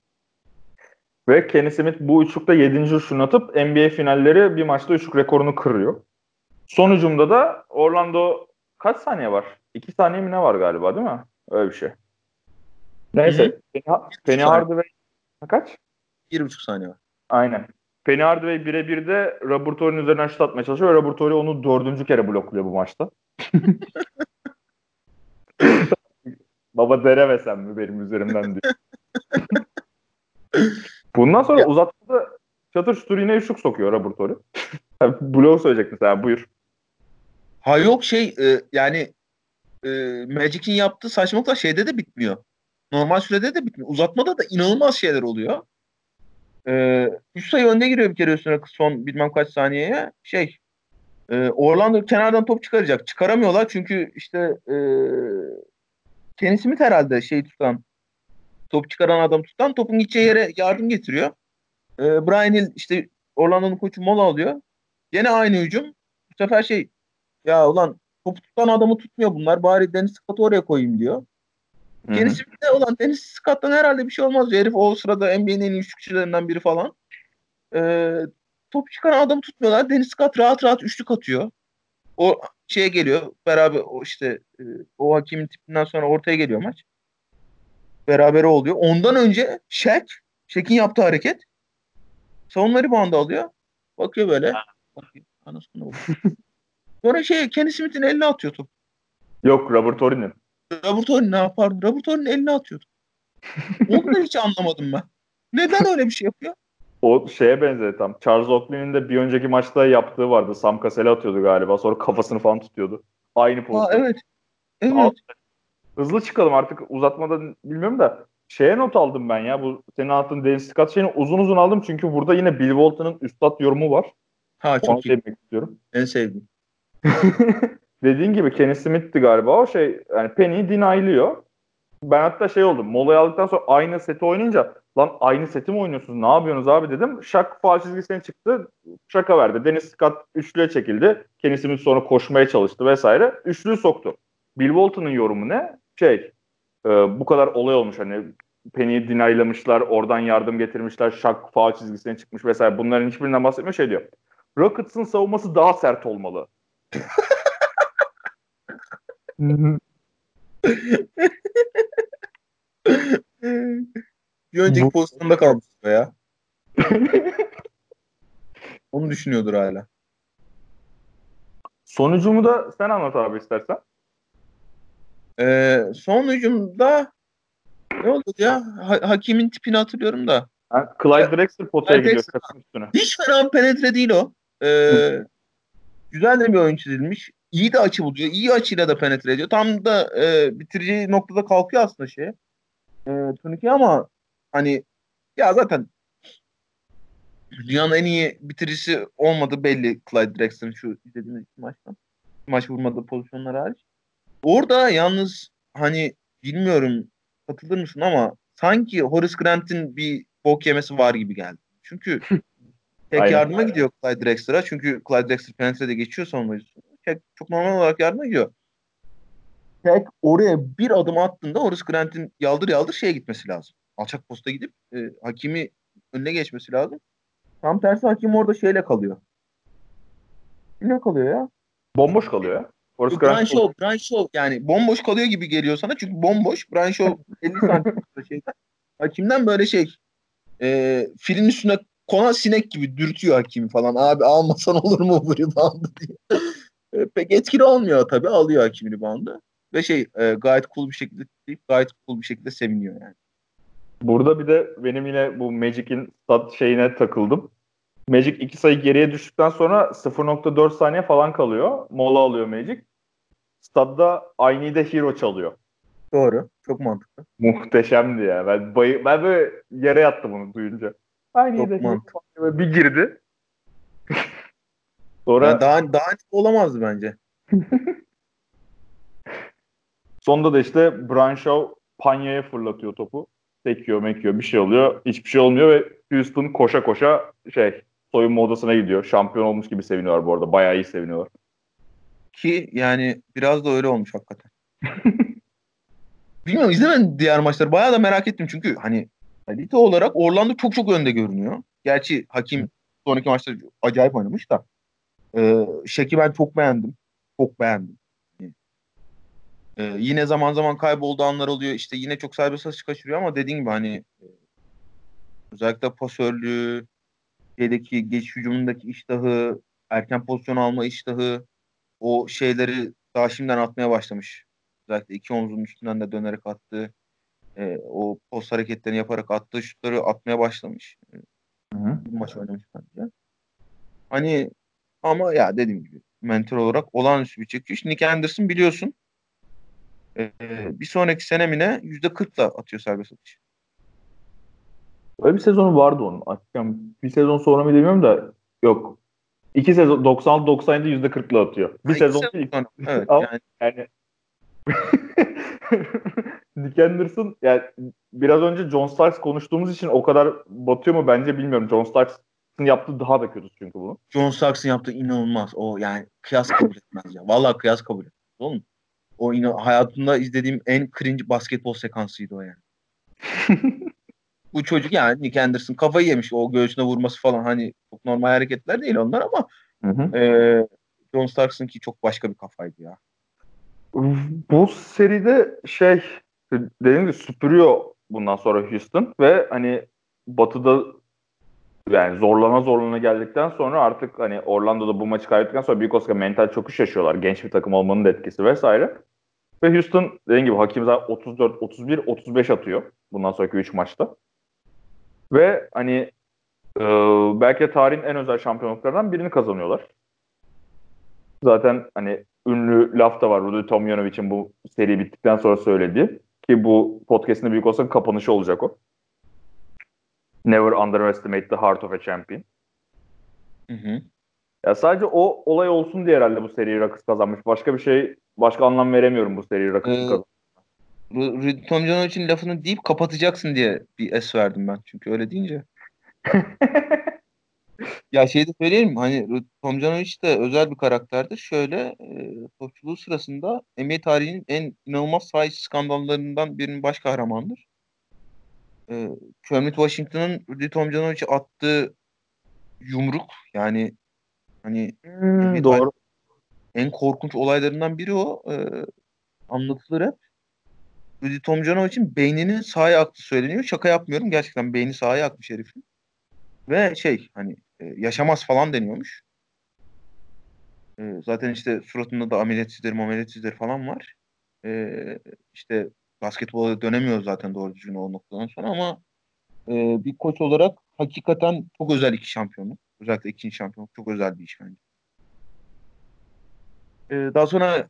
ve Kenny Smith bu üçlükte 7. şunu atıp NBA finalleri bir maçta üçlük rekorunu kırıyor. Sonucumda da Orlando kaç saniye var? 2 saniye mi ne var galiba değil mi? Öyle bir şey. Neyse. Penny, Penny Hardaway kaç? 1,5 saniye var. Aynen. Penny Hardaway birebir de Roberto'nun üzerinden şut atmaya çalışıyor ve Roberto onu dördüncü kere blokluyor bu maçta. Baba deremesem mi benim üzerimden diyor. Bundan sonra ya. uzatmada çatır çutur yine üçlük sokuyor Roberto'yu. Blok söyleyecektin sen buyur. Ha yok şey e, yani e, Magic'in yaptığı saçmalıklar şeyde de bitmiyor. Normal sürede de bitmiyor. Uzatmada da inanılmaz şeyler oluyor. Ee, üç sayı önde giriyor bir kere üstüne son bilmem kaç saniyeye. Şey e, Orlando kenardan top çıkaracak. Çıkaramıyorlar çünkü işte e, Kenny Smith herhalde şey tutan top çıkaran adam tutan topun gideceği yere yardım getiriyor. E, Brian Hill işte Orlando'nun koçu mola alıyor. Gene aynı hücum. Bu sefer şey ya ulan top tutan adamı tutmuyor bunlar. Bari Dennis Scott'u oraya koyayım diyor. De ulan Dennis Scott'tan herhalde bir şey olmaz. Herif o sırada NBA'nin en iyi üçlükçülerinden biri falan. Ee, top çıkaran adamı tutmuyorlar. Dennis Scott rahat rahat üçlük atıyor. O şeye geliyor. Beraber o işte e, o hakimin tipinden sonra ortaya geliyor maç. Beraber oluyor. Ondan önce Shaq, Shaq'in yaptığı hareket savunma bandı alıyor. Bakıyor böyle. Bakıyor. Anasını Sonra şey Kenny Smith'in eline atıyor top. Yok Robert Ory'nin. Robert Ory ne yapardı? Robert Ory'nin eline atıyordu. Onu da hiç anlamadım ben. Neden öyle bir şey yapıyor? O şeye benzedi tam. Charles Oakley'nin de bir önceki maçta yaptığı vardı. Sam Cassell'e atıyordu galiba. Sonra kafasını falan tutuyordu. Aynı pozisyon. evet. Evet. Hızlı çıkalım artık uzatmada bilmiyorum da şeye not aldım ben ya. Bu senin attığın Dennis Scott şeyini uzun uzun aldım çünkü burada yine Bill Walton'ın üstad yorumu var. Ha çok Onu iyi. istiyorum. En sevdiğim. Dediğin gibi Kenny Smith'ti galiba o şey yani Penny'i dinaylıyor. Ben hatta şey oldum. Molayı aldıktan sonra aynı seti oynayınca lan aynı seti mi oynuyorsunuz? Ne yapıyorsunuz abi dedim. Şak faal çizgisine çıktı. Şaka verdi. Deniz Scott üçlüye çekildi. Kenny Smith sonra koşmaya çalıştı vesaire. Üçlüyü soktu. Bill Walton'ın yorumu ne? Şey e, bu kadar olay olmuş hani Penny'i dinaylamışlar, oradan yardım getirmişler, şak faal çizgisine çıkmış vesaire. Bunların hiçbirinden bahsetmiyor şey diyor. Rockets'ın savunması daha sert olmalı. Bir önceki Bu... pozisyonda kalmış ya. Onu düşünüyordur hala. Sonucumu da sen anlat abi istersen. Ee, son hücumda ne oldu ya? Ha- hakimin tipini hatırlıyorum da. Ha, Clyde Drexler potaya gidiyor üstüne. Hiç fena penetre değil o. Ee, güzel de bir oyun çizilmiş. İyi de açı buluyor. İyi açıyla da penetre ediyor. Tam da e, bitirici noktada kalkıyor aslında şey. E, turnike ama hani ya zaten dünyanın en iyi bitiricisi olmadı belli Clyde Drexler'ın şu izlediğimiz maçtan. Maç vurmadığı pozisyonlar hariç. Orada yalnız hani bilmiyorum katılır mısın ama sanki Horace Grant'in bir bok yemesi var gibi geldi. Çünkü tek Aynen. yardıma gidiyor Clyde Drexler'a. Çünkü Clyde Drexler penetre'de geçiyor savunmacısı. Tek çok normal olarak yardıma gidiyor. Tek oraya bir adım attığında Horace Grant'in yaldır yaldır şeye gitmesi lazım. Alçak posta gidip e, hakimi önüne geçmesi lazım. Tam tersi hakim orada şeyle kalıyor. Ne kalıyor ya? Bomboş kalıyor ya. Horace Brian Grant Shaw, Brian Shaw yani bomboş kalıyor gibi geliyor sana çünkü bomboş. Brian Shaw 50 santim şeyden. Hakimden böyle şey e, filin üstüne konan sinek gibi dürtüyor hakimi falan. Abi almasan olur mu bu reboundı diye. E, pek etkili olmuyor tabii. Alıyor hakim reboundı. Ve şey e, gayet cool bir şekilde deyip gayet cool bir şekilde seviniyor yani. Burada bir de benim yine bu Magic'in stat şeyine takıldım. Magic 2 sayı geriye düştükten sonra 0.4 saniye falan kalıyor. Mola alıyor Magic. Stadda I Need a Hero çalıyor. Doğru. Çok mantıklı. Muhteşemdi ya. Ben, bayı, ben böyle yere yattım onu duyunca. I Need a Hero. Bir girdi. Sonra yani daha, daha olamazdı bence. Sonunda da işte Branshaw Panya'ya fırlatıyor topu. Sekiyor mekiyor bir şey oluyor. Hiçbir şey olmuyor ve Houston koşa koşa şey soyunma odasına gidiyor. Şampiyon olmuş gibi seviniyorlar bu arada. Bayağı iyi seviniyorlar. Ki yani biraz da öyle olmuş hakikaten. Bilmiyorum izlemedim diğer maçları. Bayağı da merak ettim çünkü hani kalite olarak Orlando çok çok önde görünüyor. Gerçi Hakim sonraki maçta acayip oynamış da. Ee, Şek'i ben çok beğendim. Çok beğendim. Ee, yine zaman zaman kaybolduğu anlar oluyor. İşte yine çok serbest atış kaçırıyor ama dediğim gibi hani e, özellikle pasörlüğü, şeydeki geç hücumundaki iştahı, erken pozisyon alma iştahı o şeyleri daha şimdiden atmaya başlamış. Özellikle iki omzunun üstünden de dönerek attı. E, o post hareketlerini yaparak attığı şutları atmaya başlamış. Hı hı. Bir maç oynamış bence. Hani ama ya dediğim gibi mentor olarak olağanüstü bir çekiş. Nick Anderson biliyorsun e, bir sonraki senemine yüzde kırkla atıyor serbest atış. Öyle bir sezonu vardı onun. Yani bir sezon sonra mı demiyorum da yok. İki sezon 96-97 yüzde kırkla atıyor. Bir ha, sezon değil. Evet, yani, yani Nick Anderson yani biraz önce John Starks konuştuğumuz için o kadar batıyor mu bence bilmiyorum. John Starks'ın yaptığı daha da kötü çünkü bunu. John Starks'ın yaptığı inanılmaz. O yani kıyas kabul etmez ya. Vallahi kıyas kabul etmez. Oğlum. O yine hayatımda izlediğim en cringe basketbol sekansıydı o yani. Bu çocuk yani Nick Anderson kafayı yemiş. O göğsüne vurması falan hani çok normal hareketler değil onlar ama hı hı. E, John Starks'ın ki çok başka bir kafaydı ya. Bu seride şey dediğim gibi süpürüyor bundan sonra Houston ve hani batıda yani zorlana zorlana geldikten sonra artık hani Orlando'da bu maçı kaybettikten sonra büyük olsa mental çöküş yaşıyorlar. Genç bir takım olmanın da etkisi vesaire. Ve Houston dediğim gibi hakim zaten 34, 31, 35 atıyor bundan sonraki 3 maçta. Ve hani e, belki de tarihin en özel şampiyonluklarından birini kazanıyorlar. Zaten hani ünlü laf da var Rudy Tomjanovic'in bu seri bittikten sonra söylediği. Ki bu podcast'ın büyük olsa kapanışı olacak o. Never underestimate the heart of a champion. Hı hı. Ya sadece o olay olsun diye herhalde bu seriyi Rakıs kazanmış. Başka bir şey, başka anlam veremiyorum bu seriyi Rakıs'ın ee, kazanmış. Rudy Tomjanovic'in lafını deyip kapatacaksın diye bir es verdim ben. Çünkü öyle deyince. ya şey de söyleyeyim hani Tomjanovic de özel bir karakterdir. Şöyle e, topçuluğu sırasında NBA tarihinin en inanılmaz sahip skandallarından birinin baş kahramandır. E, Kermit Washington'ın Rudy Tomjanovic'e attığı yumruk yani hani hmm, doğru. En korkunç olaylarından biri o. E, anlatılır hep. Rudy Tomjanovic'in beyninin sağa aklı söyleniyor. Şaka yapmıyorum. Gerçekten beyni sağa akmış herifin. Ve şey hani e, yaşamaz falan deniyormuş. E, zaten işte suratında da ameliyat izleri ameliyat izleri falan var. E, işte basketbola dönemiyor zaten doğru düzgün o noktadan sonra ama e, bir koç olarak hakikaten çok özel iki şampiyonluk. Özellikle ikinci şampiyonluk çok özel bir iş bence. E, daha sonra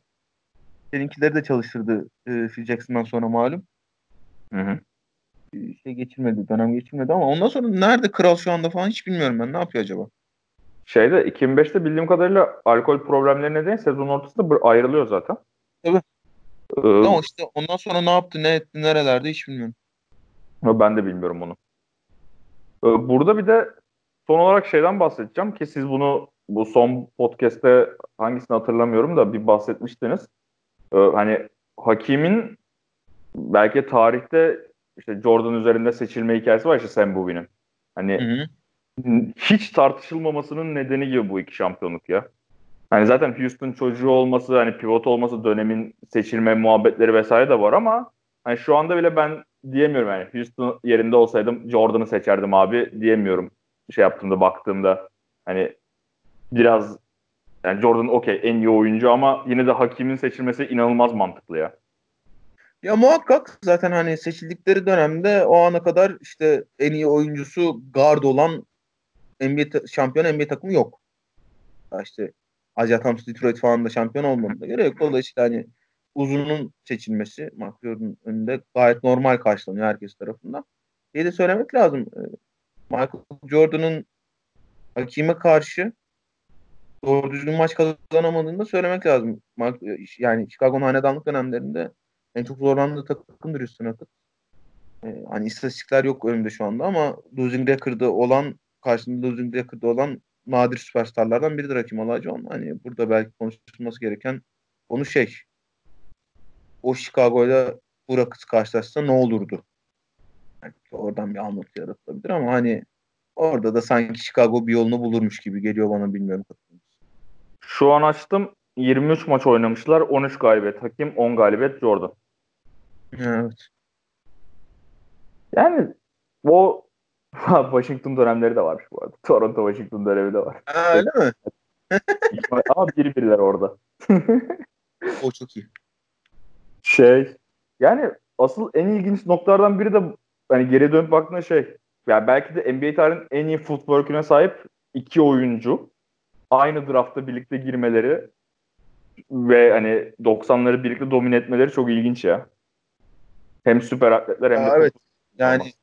seninkileri de çalıştırdı e, Phil Jackson'dan sonra malum. Hı hı. Şey geçirmedi, dönem geçirmedi ama ondan sonra nerede kral şu anda falan hiç bilmiyorum ben. Ne yapıyor acaba? Şeyde 2005'te bildiğim kadarıyla alkol problemleri nedeniyle sezon ortasında ayrılıyor zaten. Tabii. Ee, ama işte ondan sonra ne yaptı, ne etti, nerelerde hiç bilmiyorum. Ben de bilmiyorum onu. Ee, burada bir de son olarak şeyden bahsedeceğim ki siz bunu bu son podcast'te hangisini hatırlamıyorum da bir bahsetmiştiniz. Ee, hani Hakim'in belki tarihte işte Jordan üzerinde seçilme hikayesi var işte Sam Bowie'nin. Hani hı hı. hiç tartışılmamasının nedeni gibi bu iki şampiyonluk ya. Hani zaten Houston çocuğu olması, hani pivot olması dönemin seçilme muhabbetleri vesaire de var ama hani şu anda bile ben diyemiyorum yani Houston yerinde olsaydım Jordan'ı seçerdim abi diyemiyorum. Şey yaptığımda baktığımda hani biraz yani Jordan okey en iyi oyuncu ama yine de hakimin seçilmesi inanılmaz mantıklı ya. Ya muhakkak zaten hani seçildikleri dönemde o ana kadar işte en iyi oyuncusu guard olan NBA şampiyon NBA takımı yok. Ya işte Isaiah Thomas Detroit falan da şampiyon olmadığına göre yok. Dolayısıyla hani uzunun seçilmesi Mark Jordan'ın önünde gayet normal karşılanıyor herkes tarafından. Diye de söylemek lazım. Ee, Michael Jordan'ın hakime karşı doğru düzgün maç kazanamadığını da söylemek lazım. Yani Chicago'nun hanedanlık dönemlerinde en çok zorlandığı takımdır Houston Rockets. Ee, hani istatistikler yok önümde şu anda ama losing record'ı olan karşısında losing record'ı olan nadir süperstarlardan biridir Hakim Olajuwon. Hani burada belki konuşulması gereken konu şey o Chicago'yla bu Rockets karşılaşsa ne olurdu? Yani oradan bir anlatı yaratılabilir ama hani orada da sanki Chicago bir yolunu bulurmuş gibi geliyor bana bilmiyorum. Şu an açtım 23 maç oynamışlar. 13 galibiyet Hakim, 10 galibiyet Jordan. Evet. Yani o Washington dönemleri de varmış bu arada. Toronto Washington dönemi de var. Ha, öyle mi? Ama biri biriler orada. o çok iyi. Şey yani asıl en ilginç noktalardan biri de hani geri dönüp baktığında şey yani belki de NBA tarihinin en iyi footwork'üne sahip iki oyuncu aynı draftta birlikte girmeleri ve hani 90'ları birlikte domine etmeleri çok ilginç ya. Hem süper atletler hem de evet. Yani olmaz.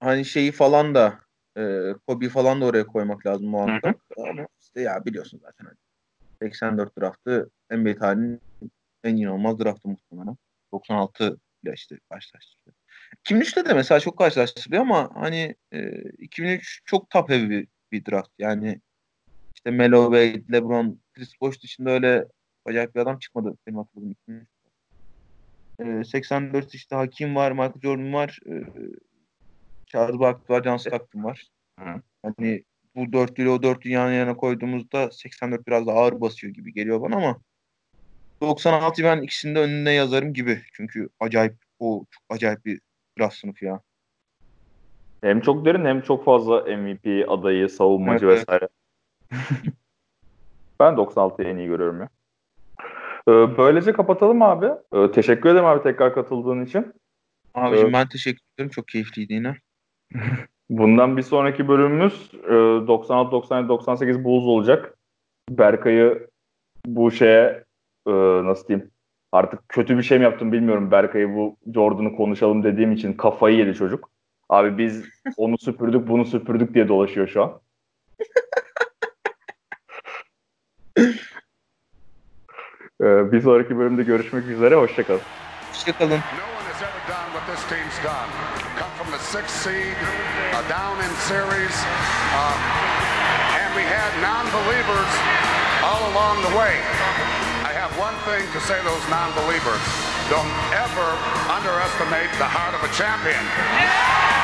Hani şeyi falan da e, Kobe falan da oraya koymak lazım muhakkak. Ama işte ya biliyorsun zaten hani 84 draftı NBA tarihinin en inanılmaz draftı muhtemelen. 96 ile işte karşılaştırıyor. 2003'te de mesela çok karşılaştırılıyor ama hani e, 2003 çok top heavy bir, bir draft. Yani işte Melo Wade, LeBron, Chris Bosh dışında öyle acayip bir adam çıkmadı benim hatırladığım 2003. E, 84 işte Hakim var, Michael Jordan var, e, Charles Barkley John Stockton var. Hı. Hani bu dörtlüyle o dört yan yana koyduğumuzda 84 biraz daha ağır basıyor gibi geliyor bana ama 96 ben ikisini de önüne yazarım gibi. Çünkü acayip o çok acayip bir draft sınıfı ya. Hem çok derin hem çok fazla MVP adayı, savunmacı evet, vesaire. ben 96'yı en iyi görüyorum ya. Ee, böylece kapatalım abi. Ee, teşekkür ederim abi tekrar katıldığın için. Abicim ee, ben teşekkür ederim. Çok keyifliydi yine. Bundan bir sonraki bölümümüz 96 97 98 Bulls olacak. Berkay'ı bu şeye e, nasıl diyeyim artık kötü bir şey mi yaptım bilmiyorum. Berkay'ı bu Jordan'ı konuşalım dediğim için kafayı yedi çocuk. Abi biz onu süpürdük bunu süpürdük diye dolaşıyor şu an. ee, bir sonraki bölümde görüşmek üzere. Hoşçakalın. Hoşçakalın. six seed, uh, down in series, uh, and we had non-believers all along the way. I have one thing to say to those non-believers. Don't ever underestimate the heart of a champion.